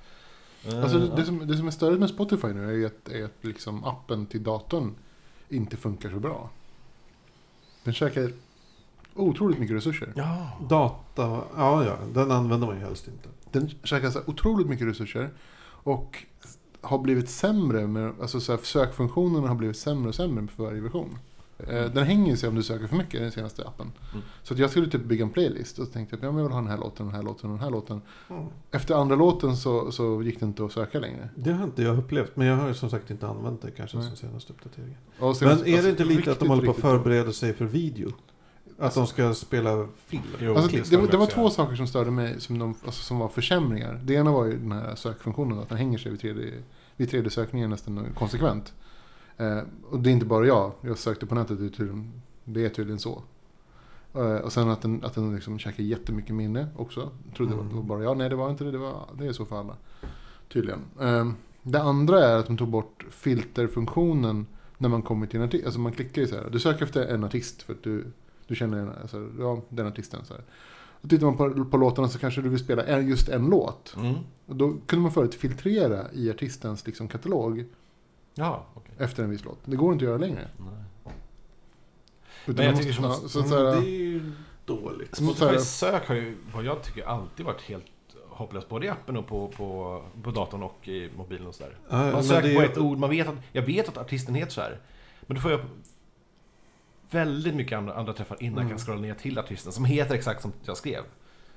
Eh, Alltså det, som, det som är större med Spotify nu är ju att, är att liksom appen till datorn inte funkar så bra. Den käkar otroligt mycket resurser. Ja. Data, ja ja, den använder man ju helst inte. Den käkar så otroligt mycket resurser. Och har blivit sämre. Med, alltså så här, sökfunktionerna har blivit sämre och sämre för varje version. Eh, Den hänger sig om du söker för mycket i den senaste appen. Mm. Så att jag skulle typ bygga en playlist och så tänkte jag att jag vill ha den här låten, den här låten och den här låten. Mm. Efter andra låten så, så gick det inte att söka längre. Det har inte jag upplevt, men jag har som sagt inte använt det kanske Nej. sen senaste uppdateringen. Men är det alltså, inte lite att de håller på att förbereda sig för video? Att de ska spela film? Alltså, det, det, var, det två saker som störde mig som, de, alltså, som var försämringar. Det ena var ju den här sökfunktionen, att den hänger sig vid tredje, vid tredje sökningen nästan konsekvent. Eh, och det är inte bara jag, jag sökte på nätet, det är tydligen, det är tydligen så. Eh, och sen att den, att den liksom käkar jättemycket minne också. Jag trodde Mm. det var bara jag, nej det var inte det, det, var, det är så för alla. Tydligen. Eh, det andra är att de tog bort filterfunktionen när man kommer till en artist. Alltså man klickar ju så här, du söker efter en artist för att du, du känner alltså, ja, den artisten. Så här. Och tittar man på, på låtarna så kanske du vill spela en, just en låt. Mm. Och då kunde man förut filtrera i artistens liksom, katalog Ja, okej. efter en viss låt. Det går inte att göra längre. Nej. Utan Men jag tycker som att- så, Mm, så det är ju dåligt. Så här- Spotify sök har ju, vad jag tycker, alltid varit helt hopplöst. Både i appen och på, på, på datorn och i mobilen och sådär. Man söker på ett ord, man vet att, jag vet att artisten heter så här. Men då får jag väldigt mycket andra, andra träffar innan jag Mm. kan scrolla ner till artisten som heter exakt som jag skrev.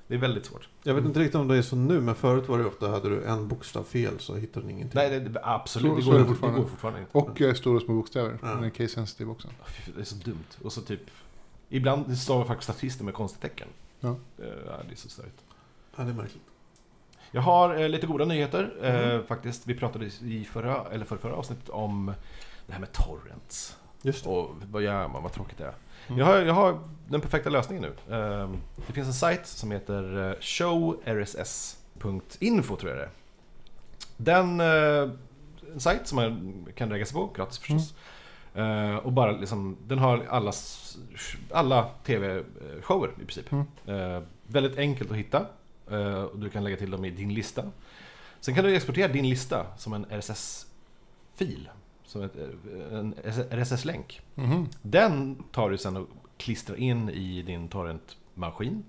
Det är väldigt svårt. Jag vet inte riktigt om det är så nu, men förut var det ofta, hade du en bokstav fel så hittade du ingenting. Nej, det, det, absolut. Så- det, går, är det inte- det fortfarande. går fortfarande inte. och eh, stora och små bokstäver. Ja. Den är case sensitive också. Det är så dumt. Och så typ... Ibland stavar faktiskt artister med konstigtecken. Ja. Eh, Ja, det är så störigt. Ja, det är märkligt. Jag har eh, lite goda nyheter eh, Mm. faktiskt. Vi pratade i förra, eller för förra avsnittet om det här med torrents. Just det. Och vad gör man? Vad tråkigt det är. Mm. Jag, har, jag har den perfekta lösningen nu. Eh, det finns en sajt som heter eh, showrss.info tror jag det är. Den... Eh, en sajt som man kan lägga sig på, gratis förstås. Eh, och bara liksom, den har alla, alla TV-shower i princip. Mm. Väldigt enkelt att hitta. Och du kan lägga till dem i din lista. Sen kan du exportera din lista som en RSS-fil. Som ett, en RSS-länk. Mhm. Den tar du sen och klistrar in i din torrentmaskin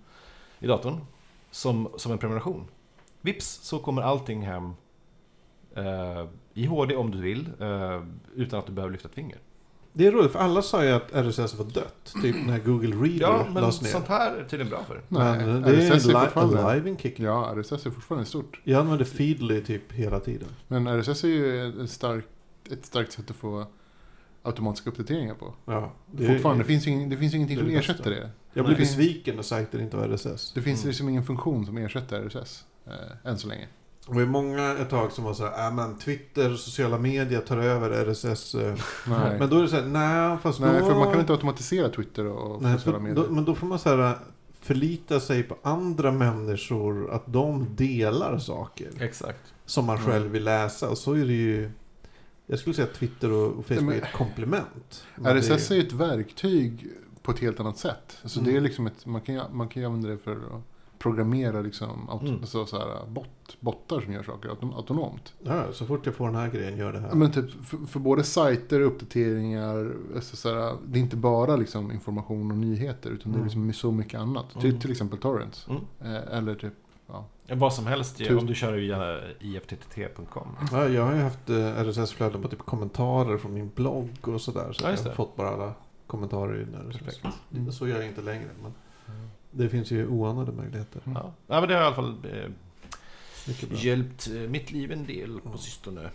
i datorn. Som, som en prenumeration. Vips så kommer allting hem eh, i HD om du vill. Eh, utan att du behöver lyfta ett finger. Det är roligt, för alla sa ju att RSS var dött. Typ när Google Reader Ja, men lades ner. sånt här är tydligen bra för. Nej, men det är RSS är li- fortfarande... alive in kick. Ja, RSS är fortfarande stort. Jag använder Feedly typ hela tiden. Men RSS är ju ett starkt, ett starkt sätt att få automatiska uppdateringar på. Ja, det, Fortfarande, det finns ju ing- det finns ju ingenting det är som ersätter det. Jag blir besviken när sajter inte har RSS. Det finns Mm. liksom ingen funktion som ersätter RSS. Eh, än så länge. Det var många ett tag som var så här, äh, men Twitter och sociala medier tar över RSS. eh." Nej, Men då är det så här, nej fast Nej då... för man kan inte automatisera Twitter och Nej, sociala för, medier. då, men då får man så här, förlita sig på andra människor, att de delar saker Exakt. som man själv vill läsa. Och så är det ju... Jag skulle säga att Twitter och, Facebook Men- är ett komplement. Men RSS det är ju ett verktyg på ett helt annat sätt. Alltså det är Mm. liksom ett, man, kan, man kan använda det för att programmera liksom, auto, Mm. alltså så här, bot, bottar som gör saker autom, autonomt. Ja, så fort jag får den här grejen, gör det här. Ja, Men typ för, för både sajter, uppdateringar, alltså så här, det är inte bara liksom information och nyheter utan det är Mm. liksom så mycket annat. Mm. Till, till exempel torrents. Mm. Eh, eller typ, Vad som helst Tusen. om du kör via ifttt.com. Ja, jag har ju haft eh, RSS-flöden på typ kommentarer från min blogg och sådär. Så Ja, jag har fått bara alla kommentarer i den RSS. Perfekt. Mm. Så gör jag inte längre. Men det finns ju oanade möjligheter. Mm. Ja. ja, men det har i alla fall eh, hjälpt eh, mitt liv en del på Mm. sistone.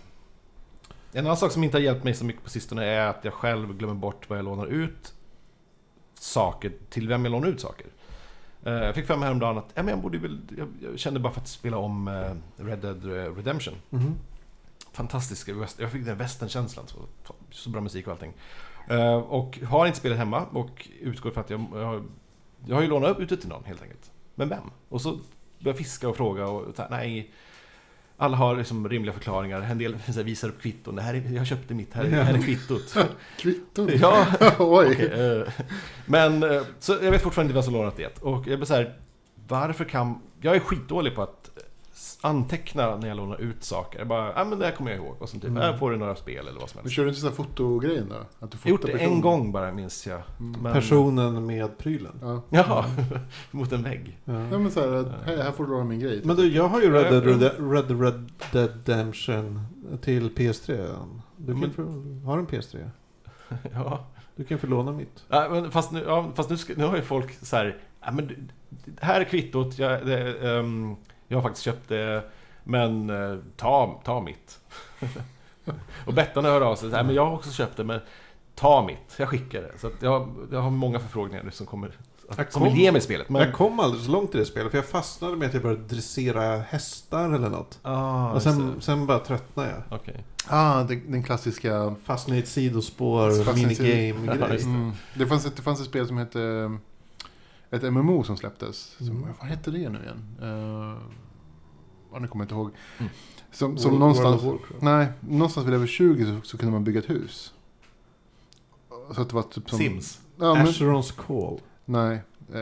En annan sak som inte har hjälpt mig så mycket på sistone är att jag själv glömmer bort vad jag lånar ut saker, till vem jag lånar ut saker. Eh, Jag fick för mig häromdagen att ja, men jag, borde väl, jag, kände bara för att spela om eh, Red Dead Redemption. Mhm. Fantastisk west- Jag fick den western-känslan. Så, så bra musik och allting. Eh, och har inte spelet hemma och utgår för att jag, jag, har- jag har ju lånat ut det till någon helt enkelt. Men vem? Och så börjar jag fiska och fråga och så här, nej. Alla har liksom rimliga förklaringar. En del visar upp kvitton. Det här är, jag köpte mitt, här, är- här är kvittot. kvitton. ja, Oj. okej. eh, men eh, så jag vet fortfarande inte vem som lånat det. Och jag blir så här, varför kan... Jag är skitdålig på att anteckna när jag lånar ut saker. Jag bara, ja men det här kommer jag ihåg. Och så typ, här får du några spel eller vad som Men helst. kör du inte sådär fotogrejen då? Att du Jag gjort det en personen? gång bara minns jag. Mm. Men- Personen med prylen. Ja. Jaha, mot en vägg. Ja. Nej men såhär, att, hej, här får du låna min grej. Men du, jag har ju Red Dead, Ja, Red, Red, Red Dead Redemption till PS3. Du kan Men- få, har en PS3? Ja. Du kan få låna mitt. Ja, men fast nu, ja, fast nu, ska, nu har ju folk så här, ja, men här är kvittot, jag, det, ehm, jag har faktiskt köpt det, men eh, ta, ta mitt. och Bettan hör av sig, så här, men jag har också köpt det, men ta mitt, jag skickar det. Så att jag, jag har många förfrågningar nu som kommer, Jag som vill kom- ge mig spelet. Men, Jag kom alldeles så långt i det spelet för jag fastnade med att jag började dressera hästar eller något. ah, Och sen, sen bara tröttnade jag. Okej. Ah, den, den klassiska... Fastnade i ett sidospår, Fastnade i ett minigame Ja, grej. just det. Mm. Det, fanns ett, det fanns ett spel som hette... Ett MMO som släpptes. Som, Mm. Vad hette det nu igen? Uh, ja, nu kommer jag inte ihåg. Mm. Som, som World- någonstans... World. Nej, någonstans vid level 20 så, så kunde man bygga ett hus. Så att det var typ som... Sims. Ja, Asherons Call. nej, eh,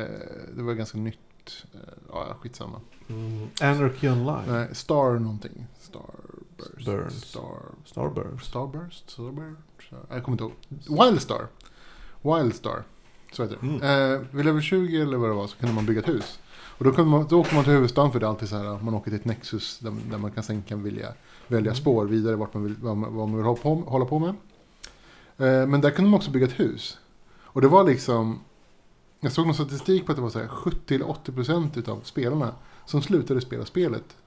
det var ganska nytt. Eh, ja, skitsamma. Mm. Anarchy Online. Nej, Star någonting. Starburst. Burns. Star... Starburst. Starburst? Starburst? Jag kommer inte ihåg. Wildstar. Wildstar. Så heter det. Mm. Eh, vid level 20 eller vad det var så kunde man bygga ett hus. Och då, kunde man, då åker man till huvudstaden för det är alltid så här. Man åker till ett Nexus där, där man kan, sen kan vilja, välja Mm. spår vidare vart man vill, vad, man, vad man vill hålla på, hålla på med. Eh, men där kunde man också bygga ett hus. Och det var liksom. Jag såg någon statistik på att det var så här 70-80% av spelarna som slutade spela spelet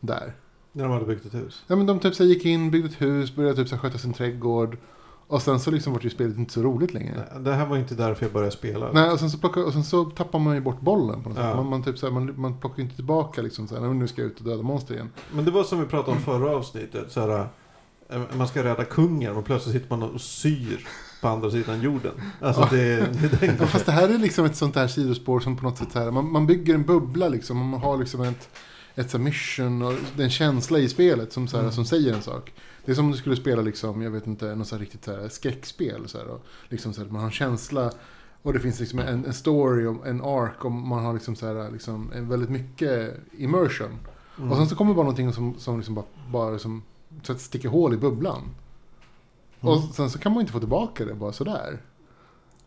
där. När de hade byggt ett hus. Ja, men de typ så gick in, byggde ett hus, började typ så sköta sin trädgård. Och sen så liksom var ju spelet inte så roligt längre. Nej, Det här var inte därför jag började spela. Nej, och sen, så plockar, och sen så tappar man ju bort bollen på något Ja. sätt. Man, man, typ så här, man, man plockar ju inte tillbaka liksom så här, "Nej, men nu ska jag ut och döda monster igen. Men det var som vi pratade om förra avsnittet. Så här, eh, man ska rädda kungen och plötsligt sitter man och syr på andra sidan jorden. Alltså det, det är den Ja, fast det här är liksom ett sånt här sidospår som på något sätt här, man, man bygger en bubbla liksom. och Man har liksom ett, ett så mission och en känsla i spelet som, så här, Mm. som säger en sak. Det är som om du skulle spela liksom, jag vet inte, något så riktigt så här skräckspel. Så här, och liksom så här, man har en känsla och det finns liksom en, en story, och en arc och man har liksom så här, liksom väldigt mycket immersion. Mm. Och sen så kommer bara någonting som, som liksom bara, bara liksom, så att sticka hål i bubblan. Mm. Och sen så kan man inte få tillbaka det bara sådär.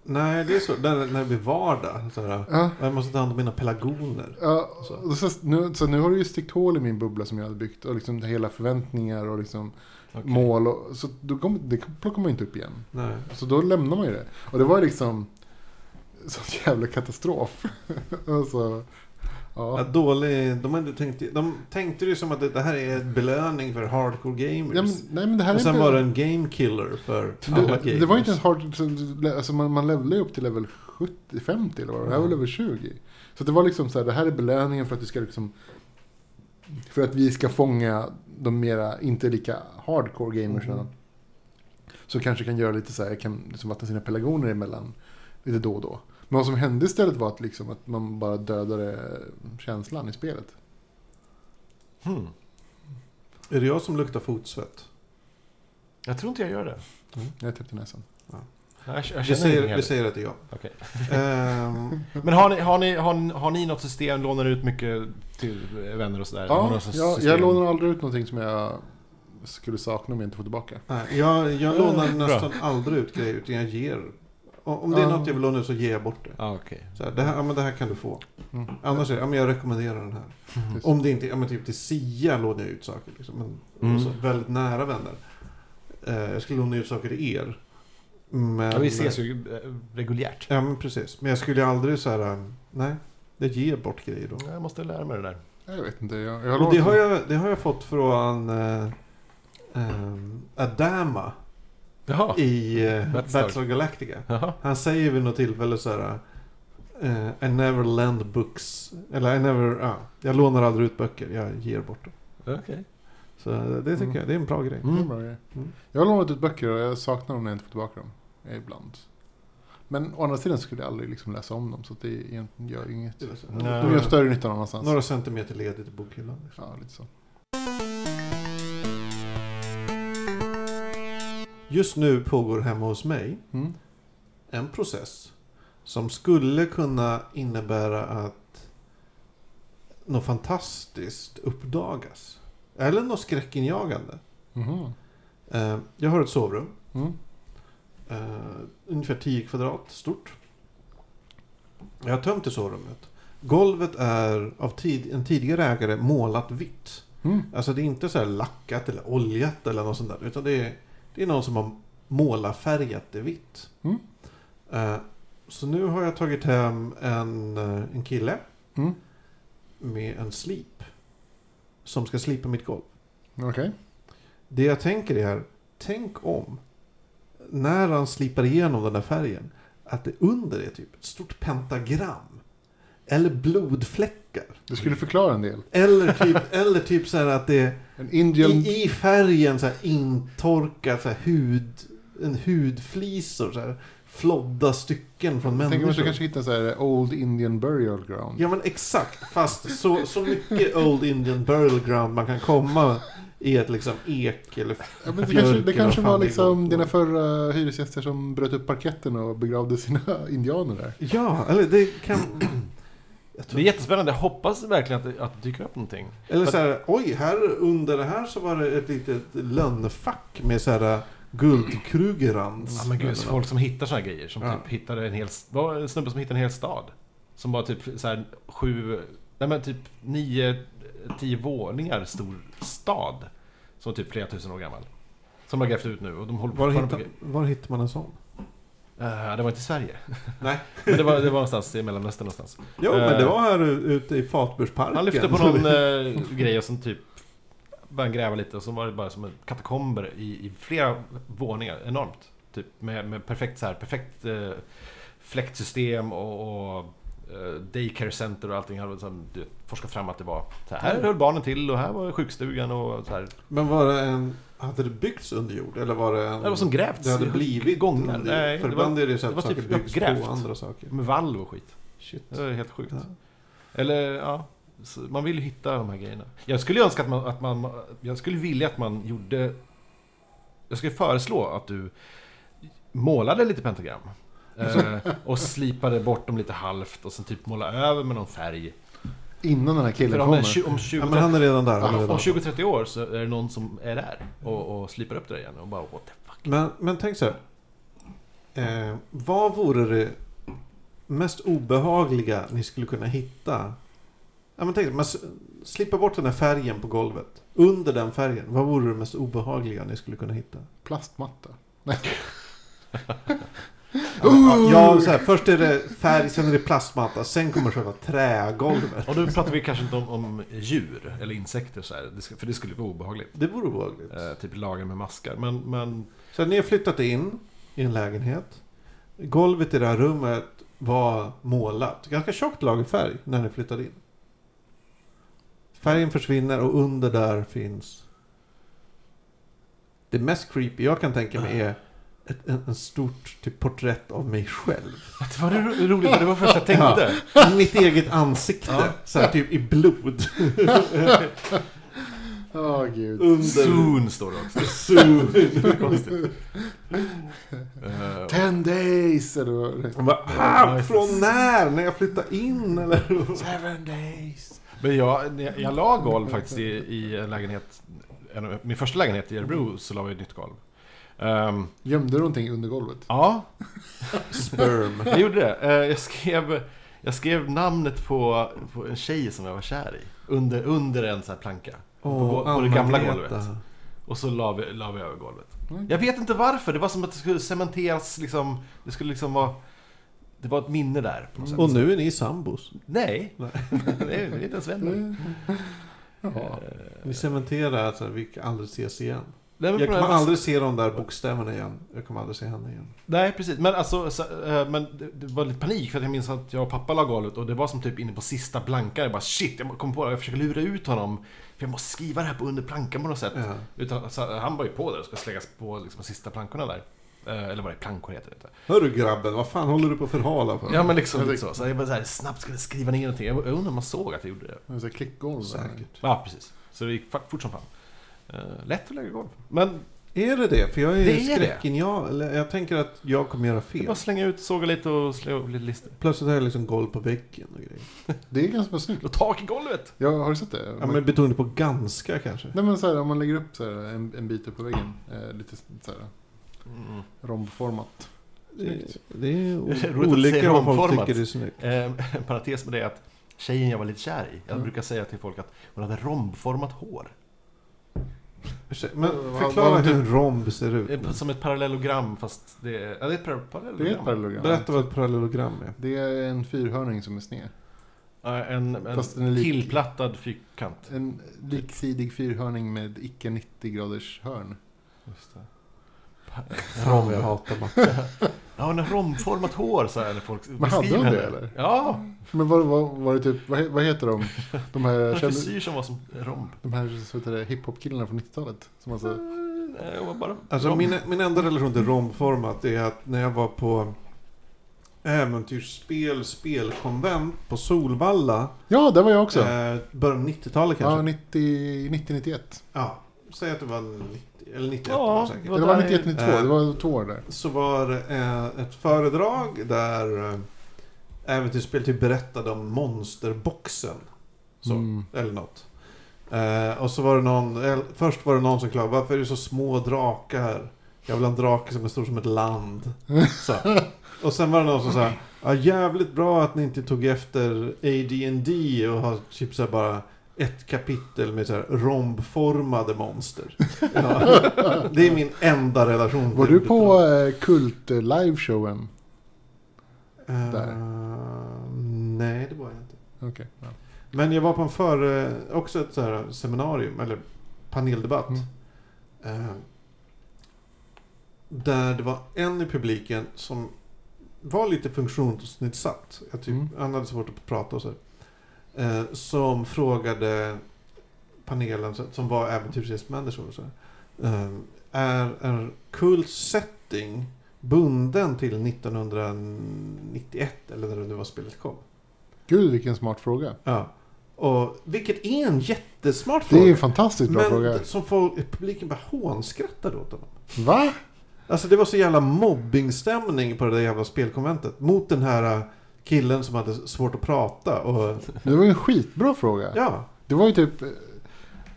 Nej, det är så. När, när det blir vardag. Så här, Ja, jag måste ta hand om mina pelargoner. ja, Så. så, nu, så nu har du ju stickt hål i min bubbla som jag hade byggt. Och liksom hela förväntningar och liksom Okej. mål. Och, så då kom, det plockar man inte upp igen. Nej. Så då lämnar man ju det. Och det var liksom sån jävla katastrof. alltså, Ja. ja. dålig, de, hade tänkt, de tänkte ju som att det, det här är en belöning för hardcore gamers. Ja, men, nej men det här och sen inte... var det en game killer för alla Det, gamers. det var inte ens hard, alltså man, man levlade ju upp till level 70, 50 eller vad det var. Det här var level 20. Så det var liksom så här, det här är belöningen för att du ska liksom... För att vi ska fånga de mera, inte lika hardcore gamersna. Mm. Så kanske kan göra lite så här, kan liksom vattna sina pelargoner emellan lite då och då. Men vad som hände istället var att, liksom, att man bara dödade känslan i spelet. Hmm. Är det jag som luktar fotsvett? Jag tror inte jag gör det. Jag är täppt i näsan. Jag, jag Vi säger, vi säger att det är jag. Okej. Ehm, Men har ni, har, ni, har, ni, har ni något system, lånar ut mycket till vänner och sådär? Ja, jag, jag lånar aldrig ut någonting som jag skulle sakna om jag inte får tillbaka. nej, jag, jag Eh, lånar bra. nästan aldrig ut grejer utan jag ger. Om det är något jag vill låna ut så ger jag bort det. Ja, okej. Så här, det, här, ja, men det här kan du få. Mm. Annars är det, ja, men jag rekommenderar den här. Precis. Om det inte, ja men typ till Sia lånar jag ut saker. Liksom, men Mm. så väldigt nära vänner. Eh, jag skulle låna ut saker till er. Men, Ja, vi ses ju eh, reguljärt. Ja men precis. Men jag skulle aldrig så här. eh, nej. Jag ger bort grejer då. Jag måste lära mig det där. Jag vet inte. Jag, jag har Och det lånat- har jag, det har jag fått från eh, ehm, Adama Jaha. i uh, Battlestar. Galactica. Jaha. Han säger vid något tillfälle så här. eh, I never lend books. Eller I never, ja. jag lånar aldrig ut böcker. Jag ger bort dem. Okej. Så eh, det tycker Mm. jag, det är en bra grej. Det är en bra grej. Mm. Jag har lånat ut böcker och jag saknar dem när jag inte får tillbaka dem. Eh, Ibland. Men å andra sidan skulle jag aldrig liksom läsa om dem. Så det egentligen gör inget. Nej. De gör större nytta någon annanstans. Några centimeter ledigt i bokhyllan. Liksom. Ja, lite så. Just nu pågår hemma hos mig Mm. en process som skulle kunna innebära att något fantastiskt uppdagas. Eller något skräckinjagande. Eh, jag har ett sovrum. Mm. Eh, ungefär 10 kvadrat stort. Jag har tömt det sovrummet. Golvet är av tid, en tidigare ägare målat vitt. Mm. Alltså det är inte så här lackat eller oljat eller något sånt där. Utan det är, det är någon som har målarfärgat det vitt. Mm. Eh, så nu har jag tagit hem en, eh, en kille Mm. med en slip. Som ska slipa mitt golv. Okej. Det jag tänker är, tänk om när han slipar igenom den där färgen att det under är typ ett stort pentagram. Eller blodfläckar. Det skulle förklara en del. Eller typ, eller typ så här att det är En Indian... i, i färgen så här intorkat så här hud, en hudflisor. Så här, flodda stycken från Tänk om människor. du kanske hittar så här Old Indian Burial Ground. Ja men exakt, fast så, så mycket Old Indian Burial Ground man kan komma i ett liksom ek eller Ja, men det kanske, det kanske var det liksom dina förra hyresgäster som bröt upp parketten och begravde sina indianer där. Ja, eller det kan... Jag Det är jättespännande. Jag hoppas verkligen att det, att det dyker upp någonting. eller så här, oj, här under det här så var det ett litet lönnfack med så här guldkrugerrans. Ja, men gud, folk som hittar såna här grejer. Som Ja. typ hittade en hel... var en snubbe som hittade en hel stad. Som var typ så här sju... Nej men typ nio, tio våningar stor stad. Som var typ flera tusen år gammal. Som de har grävt ut nu och de håller Var, hittar, på... var hittar man en sån? Uh, det var inte i Sverige. Nej. Men det var, det var någonstans i Mellanöstern någonstans. Jo, men det Eh, var här ute i Fatbursparken. Han lyfte på någon eh, grej och sen typ började gräva lite och så var det bara som en katakomber i, i flera våningar. Enormt. Typ med, med perfekt så här, perfekt eh, fläktsystem och, och daycare center och allting. Hade liksom, du, forskat fram att det var så här, här höll barnen till och här var sjukstugan och så här. Men var det en... Hade det byggts under jord? Eller var det en... Det var som grävts. Det hade blivit gångar. Nej, För det var- ibland är det så det att var saker typ byggs uppgrävt. på andra saker. Med valv och skit. Shit. Det var helt sjukt. Ja. Eller ja, man vill ju hitta de här grejerna. Jag skulle önska att man, att man, jag skulle vilja att man gjorde, jag skulle föreslå att du målade lite pentagram. Eh, och slipade bort dem lite halvt och sen typ måla över med någon färg. Innan den här killen För om, kommer. tju- om 20, Ja, men han är redan där. Han är om redan. 20-30 år så är det någon som är där och, och slipar upp det där igen och bara what the fuck. Men, men tänk så här. Eh, vad vore det mest obehagliga ni skulle kunna hitta? Ja, men tänk, man s- bort den här färgen på golvet. Under den färgen, vad vore det mest obehagliga ni skulle kunna hitta? Plastmatta. Ja, ja så här, först är det färg, sen är det plastmatta, sen kommer själva trägolvet. Och då pratar vi kanske inte om, om djur eller insekter så här, för det skulle vara obehagligt. Det vore obehagligt. Eh, typ lager med maskar. Men, men Så ni har flyttat in i en lägenhet. Golvet i det här rummet var målat. Ganska tjockt lager färg när ni flyttade in. Färgen försvinner och under där finns... Det mest creepy jag kan tänka mig är ett en, en stort typ, porträtt av mig själv. det var ro- roligt, det var först jag tänkte. Mitt eget ansikte. Ja. Så här, typ i blod. Åh gud. Under... Soon står det också. Soon. Eh, Ten days! Eller vad det- Och bara, ah, från när? När jag flyttade in eller? Seven days. Men jag, jag, la golv faktiskt i, i en lägenhet, en, min första lägenhet i Örebro så la vi ett nytt golv. Ehm, Gömde du någonting under golvet? ja, Sperm. jag gjorde det. Eh, jag, skrev, jag skrev namnet på, på en tjej som jag var kär i. Under, under en sån här planka. på, på det gamla golvet. Och så la vi, la vi över golvet. Mm. Jag vet inte varför, det var som att det skulle cementeras liksom. Det skulle liksom vara... Det var ett minne där på något sätt. Och nu är ni sambos. Nej, Nej. det är inte ens vänner. Jaha. Eh, Vi cementerar att vi aldrig ses igen. Nej, men Jag kommer aldrig se de där bokstäverna igen. Jag kommer aldrig se henne igen. Nej, precis. Men alltså, så, eh, men det, det var lite panik för att jag minns att jag och pappa la golvet och det var som typ inne på sista plankan. Jag bara shit, jag kom på det. Jag försöker lura ut honom. För jag måste skriva det här på under plankan på något sätt. Ja. Utan, så, han var ju på det och ska slängas på liksom, sista plankorna där. Eh, eller vad det är, plankor heter det inte. Hörru grabben, vad fan håller du på att förhala för? Ja men liksom lite så. Så jag bara så här, snabbt skulle skriva ner någonting. Jag undrar om man såg att jag gjorde det. Det är så här klickgolv. Säkert. Ja, precis. Så det gick fort som fan. Uh, lätt att lägga golv. Men Är det det? För jag är, Det är det. skräcken. Jag, eller jag tänker att jag kommer göra Det fel. bara slänga ut, såga lite och slå upp lite listor. Plötsligt har jag liksom golv på väggen och grejer. Det är ganska snyggt. Och tak i golvet! Ja, har du sett det? Ja, men betoning på ganska kanske. Nej men så här, om man lägger upp så här, en, en bit upp på väggen. Eh, lite så här, Mm. rombformat. Det, det är olika vad folk romformat. tycker det är snyggt. Eh, en parentes med det är att tjejen jag var lite kär i, jag Mm. brukar säga till folk att hon hade rombformat hår. Men förklara hur en romb ser ut. Som ett parallellogram fast det är... Ja, det är ett par- parallellogram. Det är ett parallelogram. Berätta vad ett parallelogram är. Det är en fyrhörning som är sned. En, en lik- tillplattad fyrkant. En liksidig fyrhörning med icke 90 graders hörn. Just det. Fan jag hatar matte. Ja, hon har romformat hår så här när folk Men hade hon det, eller? Ja! Men var, var, var det typ, vad, vad heter de? De här, En frisyr som var som romb. de här så heter det, hiphop-killarna från 90-talet. Som alltså, var bara Alltså min, min enda relation till rombformat är att när jag var på äventyrsspel, spelkonvent på Solvalla. ja, där var jag också. Eh, början av 90-talet ja, kanske. 90, 90-91. Ja, säg att det var 90, eller 91 Ja, säkert. det var Det var där- 91, 92. Eh. Det var två år där. Så var det eh, ett föredrag där eh, äventyrsspel typ berättade om monsterboxen. Så, Mm. eller något. Eh, och så var det någon, eh, först var det någon som klagade, varför är det så små drakar? Jag vill ha en drake som är stor som ett land. Så. Och sen var det någon som sa, ja, jävligt bra att ni inte tog efter AD&D och har typ så här bara ett kapitel med så här rombformade monster. Ja. Det är min enda relation Var du på eh, Kult eh, liveshowen? Eh, där? nej, det var jag inte. Okej. ja. Men jag var på en för, också ett så här seminarium, eller paneldebatt. Mm. Eh, där det var en i publiken som var lite funktionsnedsatt. Jag typ, Mm. Han hade svårt att prata och så. Eh, som frågade panelen, som var så. Eh, är en kult setting bunden till 1991 eller när det nu var spelet kom? Gud, vilken smart fråga. Ja. Och, vilket är en jättesmart Det är fråga. en fantastiskt bra men fråga. som folk, publiken bara hånskrattade åt honom. Va? Alltså det var så jävla mobbingstämning på det där jävla spelkonventet. Mot den här killen som hade svårt att prata. Och, Det var ju en skitbra fråga. ja. Det var ju typ...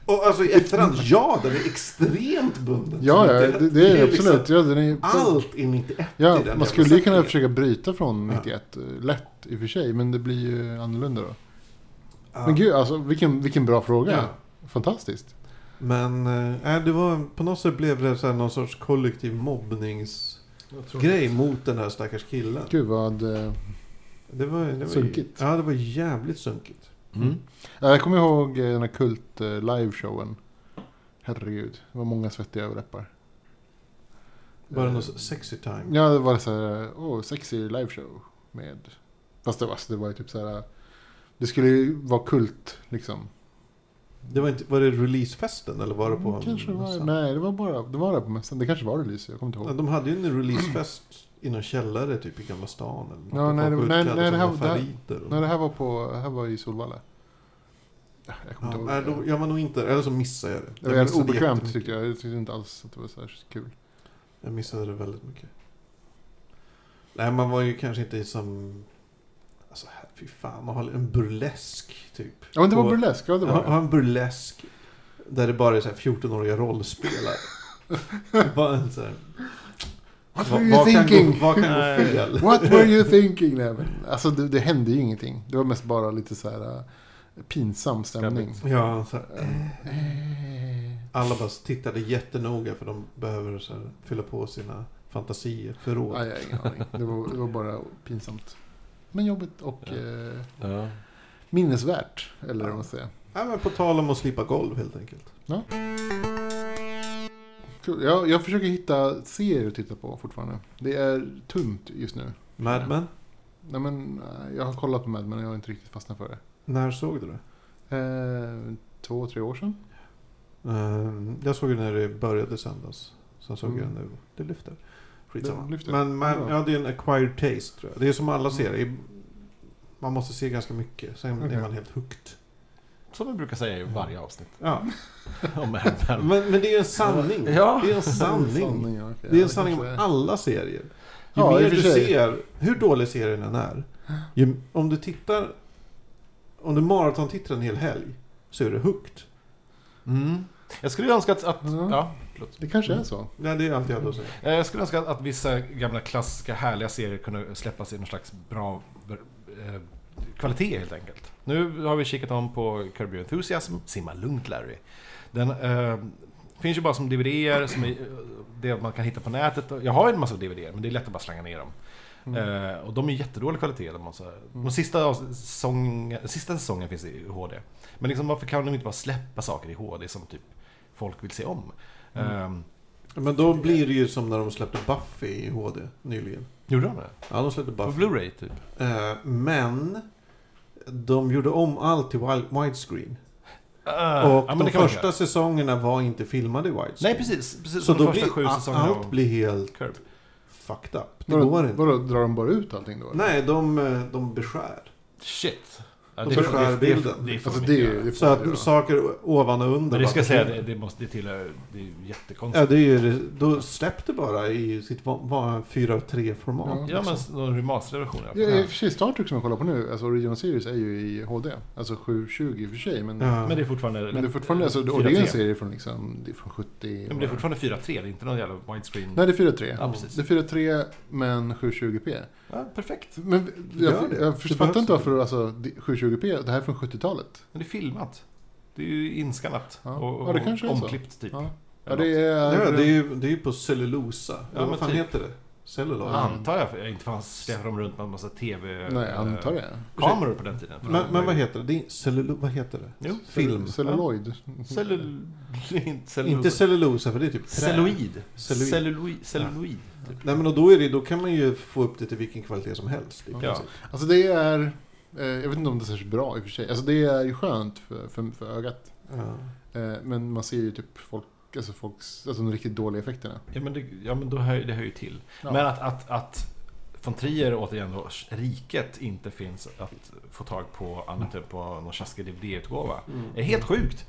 Och alltså i efterhand, ja den är extremt bunden. Ja, ja, det, det är det liksom- absolut. Ja, den är, Allt är 91 i ja, den man skulle ju kunna försöka bryta från Ja. 91. eh, Lätt i och för sig, men det blir ju annorlunda då. Ja. Men gud, alltså vilken, vilken bra fråga. Ja. Fantastiskt. Men äh, det var, på något sätt blev det så här någon sorts kollektiv mobbningsgrej mot den här stackars killen. Gud vad... eh, Det var, det var, Sunkigt. Ja, det var jävligt sunkigt. Mm. Ja, Jag kommer ihåg eh, den här Kult eh, liveshowen. Herregud, det var många svettiga överläppar. Bara Eh, någon sexy time. Ja, det var så här, åh, sexy liveshow. Med... Fast det var, det var ju typ så här... Det skulle ju vara kult, liksom. Det var, inte, var det releasefesten eller var det på Mm, kanske det var, nej, det var bara det var där på mässan. Det kanske var release, jag kommer inte Ja, ihåg. De hade ju en releasefest i någon källare typ i Gamla stan. Eller Ja, nej, det- nej, utklädda nej, det här- det här- och- Nej, det här var på, här var i Solvalla. Ja, Jag Ja, nej, ihåg. då, jag var nog inte, eller så missade jag det. det var obekvämt tyckte jag. Jag tyckte inte alls att det var så här kul. Jag missade det väldigt mycket. Nej, man var ju kanske inte som... Alltså, här- fy fan, man har en burlesk typ. Ja, men det var burlesk. Ja, det var ha en burlesk där det bara är så här 14-åriga rollspelare. Bara en så här, What were you vad, kan thinking? gå, vad kan gå fel? What were you thinking? Nej, men, alltså det, det hände ju ingenting. Det var mest bara lite så här äh, pinsam stämning. Ja, så här, Eh, alla bara tittade jättenoga för de behöver så här, fylla på sina fantasier, förråd. Nej, jag har ingen aning. Det var, det var bara pinsamt. Men jobbigt och Ja. eh, Ja. minnesvärt. Eller vad man säger. Ja, men på tal om att slipa golv helt enkelt. Kul. Jag, jag försöker hitta serier att titta på fortfarande. Det är tunt just nu. Mad Men, Nej, men, eh, jag har kollat på Mad men jag har inte riktigt fastnat för det. när såg du det? Eh, två, tre år sedan. Ehm, jag såg det när det började sändas. Sen såg Mm. jag nu. Det lyfter. Skitsamma. Det lyfter. Men man, ja, det är en acquired taste tror jag. Det är som alla Mm. serier. Man måste se ganska mycket. Sen Okej. är man helt hooked. Som vi brukar säga i varje avsnitt. Ja. Om Men. Men, det är ju en sanning. Ja. Det är en sanning. Ja. Det är Ja, en sanning om alla serier. Ju Ja, mer du ser, hur dålig serien än är. Ju, om du tittar, om du maratontittar en hel helg, så är det hooked. Mm. Jag skulle önska att... att Ja. ja, förlåt. Det kanske är så. Nej, det är allt jag hade att säga. Eh, Jag skulle önska att, att vissa gamla klassiska härliga serier kunde släppas i någon slags bra eh, kvalitet helt enkelt. Nu har vi kikat om på Curb Your Enthusiasm, Simma lugnt Larry. Den eh, finns ju bara som DVD-er, som är, det man kan hitta på nätet. Jag har en massa DVD-er, men det är lätt att bara slänga ner dem. Eh, och de är jättedålig kvalitet. De, måste, de sista, säsong, sista säsongen finns i HD. Men liksom, varför kan de inte bara släppa saker i HD som typ folk vill se om? Eh, Men då blir det ju som när de släppte Buffy i HD nyligen. gjorde de det? Ja, de släppte På Buffy. Blu-ray typ? Eh, men de gjorde om allt till widescreen. Uh, och ja, de första göra. säsongerna var inte filmade i widescreen. Nej, precis. precis Så de då första blir sju a- säsongerna allt blir helt Curb. fucked up. Det Vadå, går inte. vadå, drar de bara ut allting då? eller? Nej, de, eh, de beskär. Shit. Ja, det, förskär bilden. det, det Alltså de det, är- det Så att jag saker ovan och under Men det ska jag säga, det, det, måste, det tillhör... Det är Ja, jättekonstigt. det är ju, då släpp det bara i sitt va- va- 4.3-format. Ja. Ja, men liksom. någon remasterad version. Ja, I och för sig, Star Trek som jag kollar på nu, alltså Original Series är ju i HD. Alltså 720 i och för sig. Men, Ja. Men det är fortfarande... men det är fortfarande, alltså, och det är en 4.3. serie från, liksom, det är från 70... Ja, men det är fortfarande 4.3, det är inte någon jävla widescreen. Nej, det är 4.3. Ja, precis. Det är 4.3 men 720p. Ja, perfekt. Men jag, jag Det fattar inte varför alltså, det- 720p, det här är från 70-talet. Men det är filmat. Det är ju inskannat. Ja. Och, och Ja, det kanske är så. omklippt typ. Ja, ja det är... Ja, det är ju det är ju på cellulosa. Ja, Vad fan typ. heter det? Celluloid? Ja. Antar jag, för jag inte fan släpper de runt med en massa TV... Nej, eh, antar det. Kameror på den tiden. Men, men vad heter det? det är cellulo, vad heter det? Jo. Film. Celluloid. Cellul... inte cellulosa. Inte cellulosa, för det är typ trä. Celluloid. Celluloid. Celluloid. Celluloid. Typ. Nej men och då, är det, då kan man ju få upp det till vilken kvalitet som helst. i Ja. Alltså det är... Eh, jag vet inte om det är särskilt bra i och för sig. Alltså det är ju skönt för, för, för ögat. Ja. Eh, men man ser ju typ folk, alltså folks, alltså de riktigt dåliga effekterna. Ja men, det, ja, men då hör, det hör ju till. Ja. Men att, att, att von Trier återigen då, riket inte finns att få tag på annat än på någon tjaskig DVD-utgåva. Mm. är helt sjukt.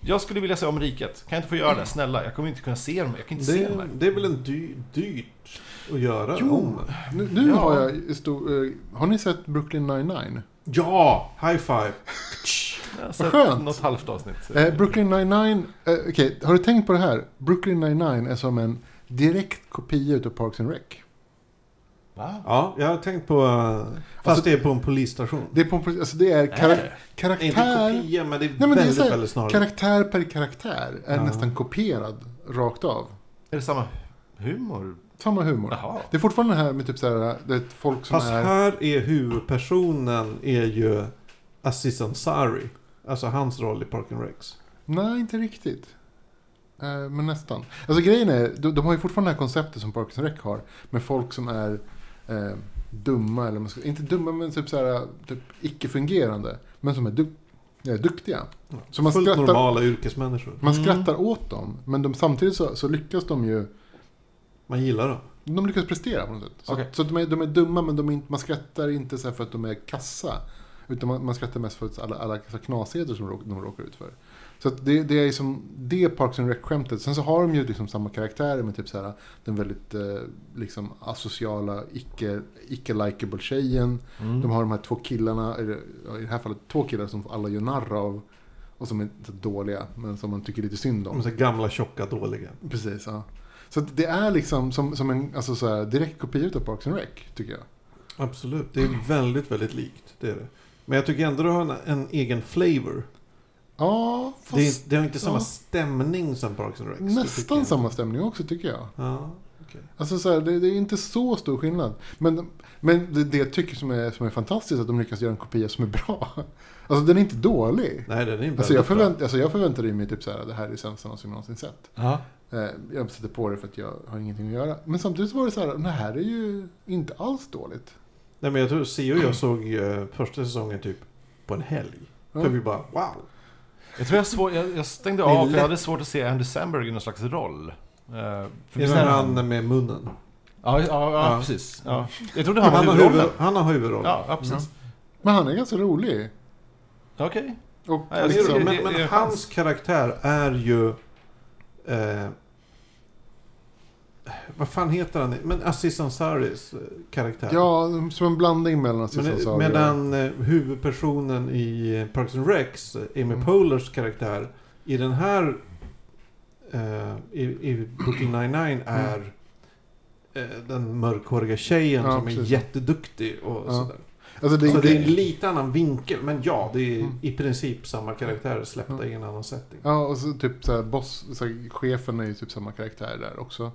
Jag skulle vilja se om riket. Kan jag inte få göra det? Snälla, jag kommer inte kunna se dem. Jag kan inte se dem Det, här. det är väl en dy, dyrt att göra Jo. om. Nu, nu Ja. har jag stor, eh, Har ni sett Brooklyn 99? Ja! High five! Sett skönt. något halvt avsnitt. Eh, Brooklyn 99, eh, okej, har du tänkt på det här? Brooklyn 99 är som en direkt kopia utav Parks and Rec. Va? Ja, jag har tänkt på... eh, Fast Alltså- det är på en polisstation. Det är, på, alltså det är Är kara- det? Inte karaktär, kopia, men det är men det är väldigt, här, väldigt snarlikt. karaktär per karaktär är Ja. nästan kopierad rakt av. Är det samma humor? Samma humor. Jaha. Det är fortfarande det här med typ så här, det är folk som Fast är... här är huvudpersonen är ju Aziz Ansari. Alltså hans roll i Park and Recs. Nej, inte riktigt. Eh, men nästan. Alltså grejen är, de, de har ju fortfarande det här konceptet som Parks and Rec har. Med folk som är eh, dumma, eller man ska, inte dumma men typ så här, typ icke-fungerande. Men som är du, eh, duktiga. Så man Fullt skrattar- normala yrkesmänniskor. Man Mm. skrattar åt dem, men de, samtidigt så, så lyckas de ju Man gillar dem. de lyckas prestera på något sätt. Så, Okej. så att de, är, de är dumma, men de är inte, man skrattar inte så här för att de är kassa. Utan man, man skrattar mest för att alla, alla knasigheter som de råkar ut för. Så att det, det är som det Parks and Rec-skämtet. Sen så har de ju liksom samma karaktärer med typ så här, den väldigt eh, liksom asociala, icke- icke-likeable tjejen. Mm. De har de här två killarna, i det här fallet två killar som alla gör narr av. Och som är dåliga, men som man tycker lite synd om. De är så gamla, tjocka, dåliga. Precis, ja. Så att det är liksom som, som en alltså så här, direkt kopia av Parks and Rec, tycker jag. Absolut. Det är väldigt, väldigt likt. Det är det. Men jag tycker ändå det har en, en egen flavor. Ja, fast Det, är, det har inte samma ja. stämning som Parks and tycker nästan samma stämning också, tycker jag. Ja, okej. Alltså så här, det, det är inte så stor skillnad. Men, men det, det jag tycker som är, som är fantastiskt är att de lyckas göra en kopia som är bra. Alltså den är inte dålig. Nej, den är väldigt Alltså jag, förvänt, alltså jag förväntade mig typ så här, det här är det sämsta någonsin jag någonsin sett. Ja. Eh, jag sätter på det för att jag har ingenting att göra. Men samtidigt så var det så här, det här är ju inte alls dåligt. Nej, men jag tror Sio och jag såg eh, första säsongen typ på en helg. Ja. För vi bara wow. Jag tror jag, svår, jag, jag stängde Det av, för jag hade svårt att se Andy Samberg i någon slags roll. Uh, Det är är han med munnen. Ja, ja, ja, Ja. precis. Ja. Jag trodde han Han var har, huvudrollen. huvud, han har huvudrollen. Ja, ja, precis. Men han är ganska rolig. Okej. Och Ja, liksom, det. men, men det är hans karaktär är ju... Eh, vad fan heter han? Men Aziz Ansaris eh, karaktär. ja, som en blandning mellan Aziz Ansari och- medan eh, huvudpersonen i eh, Parks and Recs, eh, Amy Mm. Poehler's karaktär, i den här... Eh, i, I Brooklyn Nine-Nine är eh, den mörkhåriga tjejen Ja, som är precis. jätteduktig och Ja. sådär. Alltså det, så det är en lite annan vinkel, men ja, det är Mm. i princip samma karaktär släppta Ja. i en annan setting. ja, och så typ så här, boss, så här, chefen är ju typ samma karaktär där också.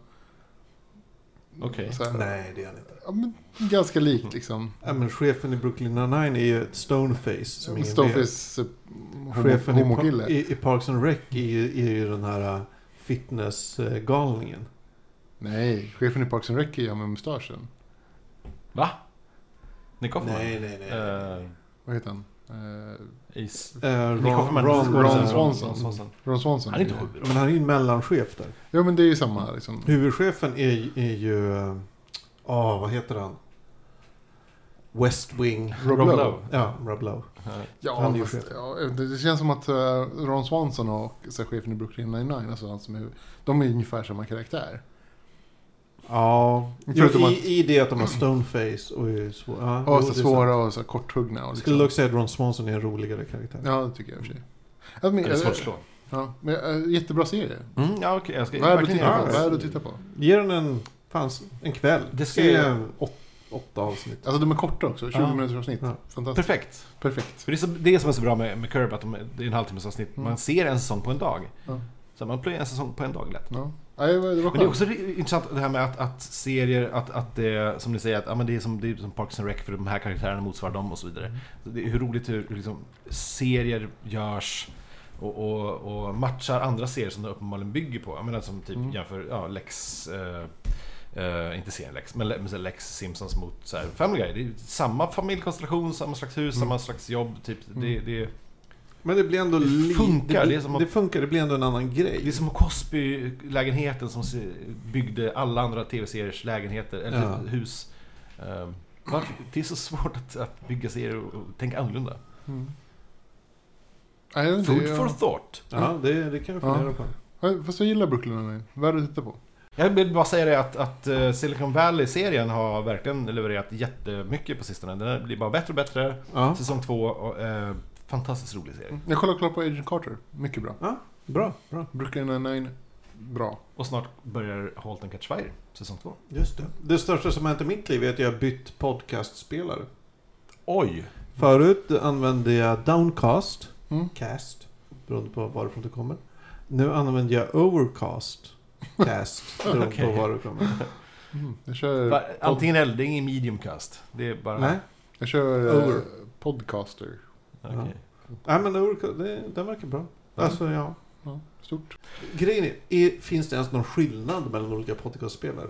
Okej. Här, Nej, det är han inte. Ja, men ganska likt liksom. Ja, men chefen i Brooklyn Nine-Nine är ju ett stoneface som ingen vet. Stoneface eh, homo, Chefen i, homokille. Pa- i, i Parks and Rec är, ju- är ju den här uh, fitnessgalningen. Nej, chefen i Parks and Rec är jag med mustaschen. Va? Nick Offerman? nej, nej. Eh, Vad heter han? Ace. Eh, Nick Ron, Offerman. Ron, Ron Ron, Swanson. Ron Swanson. Ron Swanson. Han är inte ju- huvud. Men han är ju en mellanchef där. Ja, men det är ju samma liksom. Huvudchefen är, är ju... eh, Åh, vad heter han? West Wing. Rob Rob Lowe. Lowe. Ja, Rob Lowe. Ja, Han är ju fast, chef. ja, det det känns som att Ron Swanson och så chefen i Brooklyn Nine-Nine, alltså han som är, de är ungefär samma karaktär. Ja, Förutom jo, att- i, i det att de har stoneface och är svår, ja, Och så svåra och så korthuggna. Och Jag liksom. skulle dock säga att Ron Swanson är en roligare karaktär. Ja, det tycker jag i och för sig. Ja, men, Det är svårt att eh, slå. ja, men, eh, jättebra serie. Mm, ja, okej. Jag ska Vad är titta på? det. Vad är det att titta på? Ge den en, fanns, en kväll. Det ska jag- åt, åtta avsnitt. Alltså de är korta också, 20 Ja. minuters avsnitt. Ja. Fantastiskt. Perfekt. Perfekt. För det är så, det som är så bra med, med Curb, att de, det är en halvtimmes avsnitt. Mm. Man ser en säsong på en dag. Ja. Så man plöjer en säsong på en dag lätt. Ja. Det var, det Men det är också intressant det här med att, att serier, att, att det, som ni säger, att ja, men det, är som, det är som Parks and Rec för de här karaktärerna motsvarar dem och så vidare. Så det är hur roligt hur liksom, serier görs och, och, och matchar andra serier som de uppenbarligen bygger på. Jag menar som typ Mm. jämför ja, Lex, eh, eh, inte serien Lex, men Lex Simpsons mot så här, Family Guy. Det är samma familjekonstellation, samma slags hus, Mm. samma slags jobb. Typ. Det, Mm. det, Men det blir ändå... Det funkar, Det, det blir- är som att- det funkar, det blir ändå en annan grej. det är som Cosby-lägenheten som byggde alla andra tv-seriers lägenheter, eller Ja. typ hus. Ehm, varför? Det är så svårt att, att bygga serier och, och tänka annorlunda. Mm. Jag Food jag- for thought. Ja, det, det kan vi fundera Ja. på. Fast jag gillar Brooklyn Nine-Nine. Värd att titta på. Jag vill bara säga det att, att eh, Silicon Valley-serien har verkligen levererat jättemycket på sistone. Den blir bara bättre och bättre. Ja, Säsong två, och, eh, fantastiskt rolig serie. Jag kollar klart på Agent Carter. Mycket bra. bra. bra. Brooklyn Nine-Nine. Bra. Och snart börjar Halt and Catch Fire, säsong två. Just det. Det största som hänt i mitt liv är att jag har bytt podcastspelare. Oj! Förut använde jag Downcast, Mm. Cast, beroende på varifrån det kommer. Nu använder jag Overcast, Cast, beroende Okej. på var det kommer. Mm. Jag kör, Va- pod- Antingen elding i mediumcast. Det är bara... Nej, jag kör eh, Over. Podcaster. Okej. Nej men det, den verkar bra. Alltså ja. Ja, stort. Grejen är, är, finns det ens någon skillnad mellan olika podcastspelare?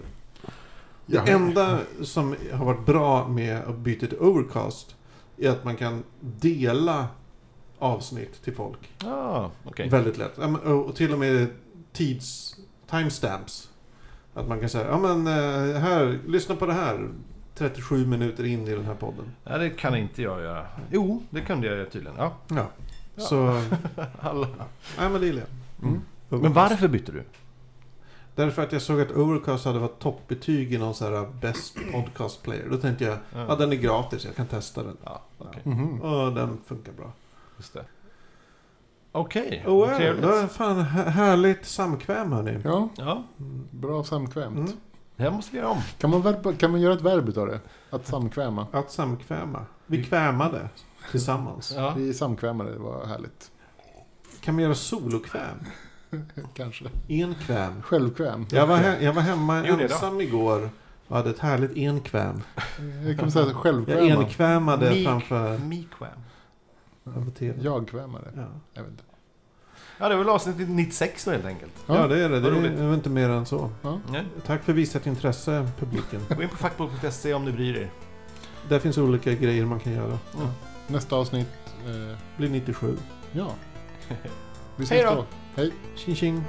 Det Ja. enda som har varit bra med att byta till Overcast är att man kan dela avsnitt till folk. Ah, okej. Väldigt lätt. Ja, och till och med tids... Timestamps. Att man kan säga, ja men eh, här, lyssna på det här. 37 minuter in i den här podden. Ja, det kan inte jag göra. Jo, det kunde jag tydligen. Ja. Ja. Ja. Så, Alla. nej men det gillar jag. Mm. Men varför bytte du? Därför att jag såg att Overcast hade varit toppbetyg i någon sån här Best Podcast Player. Då tänkte jag, ja den är gratis, jag kan testa den. Ja, okej. Mhm. Och den funkar bra. Just det. Okej, Oh, well, trevligt. det var fan här- härligt samkväm hörni. Ja, Ja, bra samkvämt. Mm. Det här måste vi göra om. Kan, man verba, kan man göra ett verb utav det? Att samkväma? Att samkväma. Vi kvämade tillsammans. Ja. Vi samkvämade, det var härligt. Kan man göra solokväm? Kanske. Enkväm. Självkväm. Jag var, he- jag var hemma det ensam igår och hade ett härligt enkväm. Jag kan säga Jag självkväma. enkvämade Mik- framför, Mikväm. framför tvn. Jag-kvämare. Ja. Jag vet inte. Ja, det var väl avsnitt 96 då helt enkelt. ja, det är det. Det är, roligt. det är inte mer än så. Nej. Tack för visat intresse, publiken. Gå in på fackbok.se om ni bryr er. Där finns olika grejer man kan göra. Nästa avsnitt. Eh, Blir 97. ja. Vi Hej ses då. då. Hej. Tjing tjing.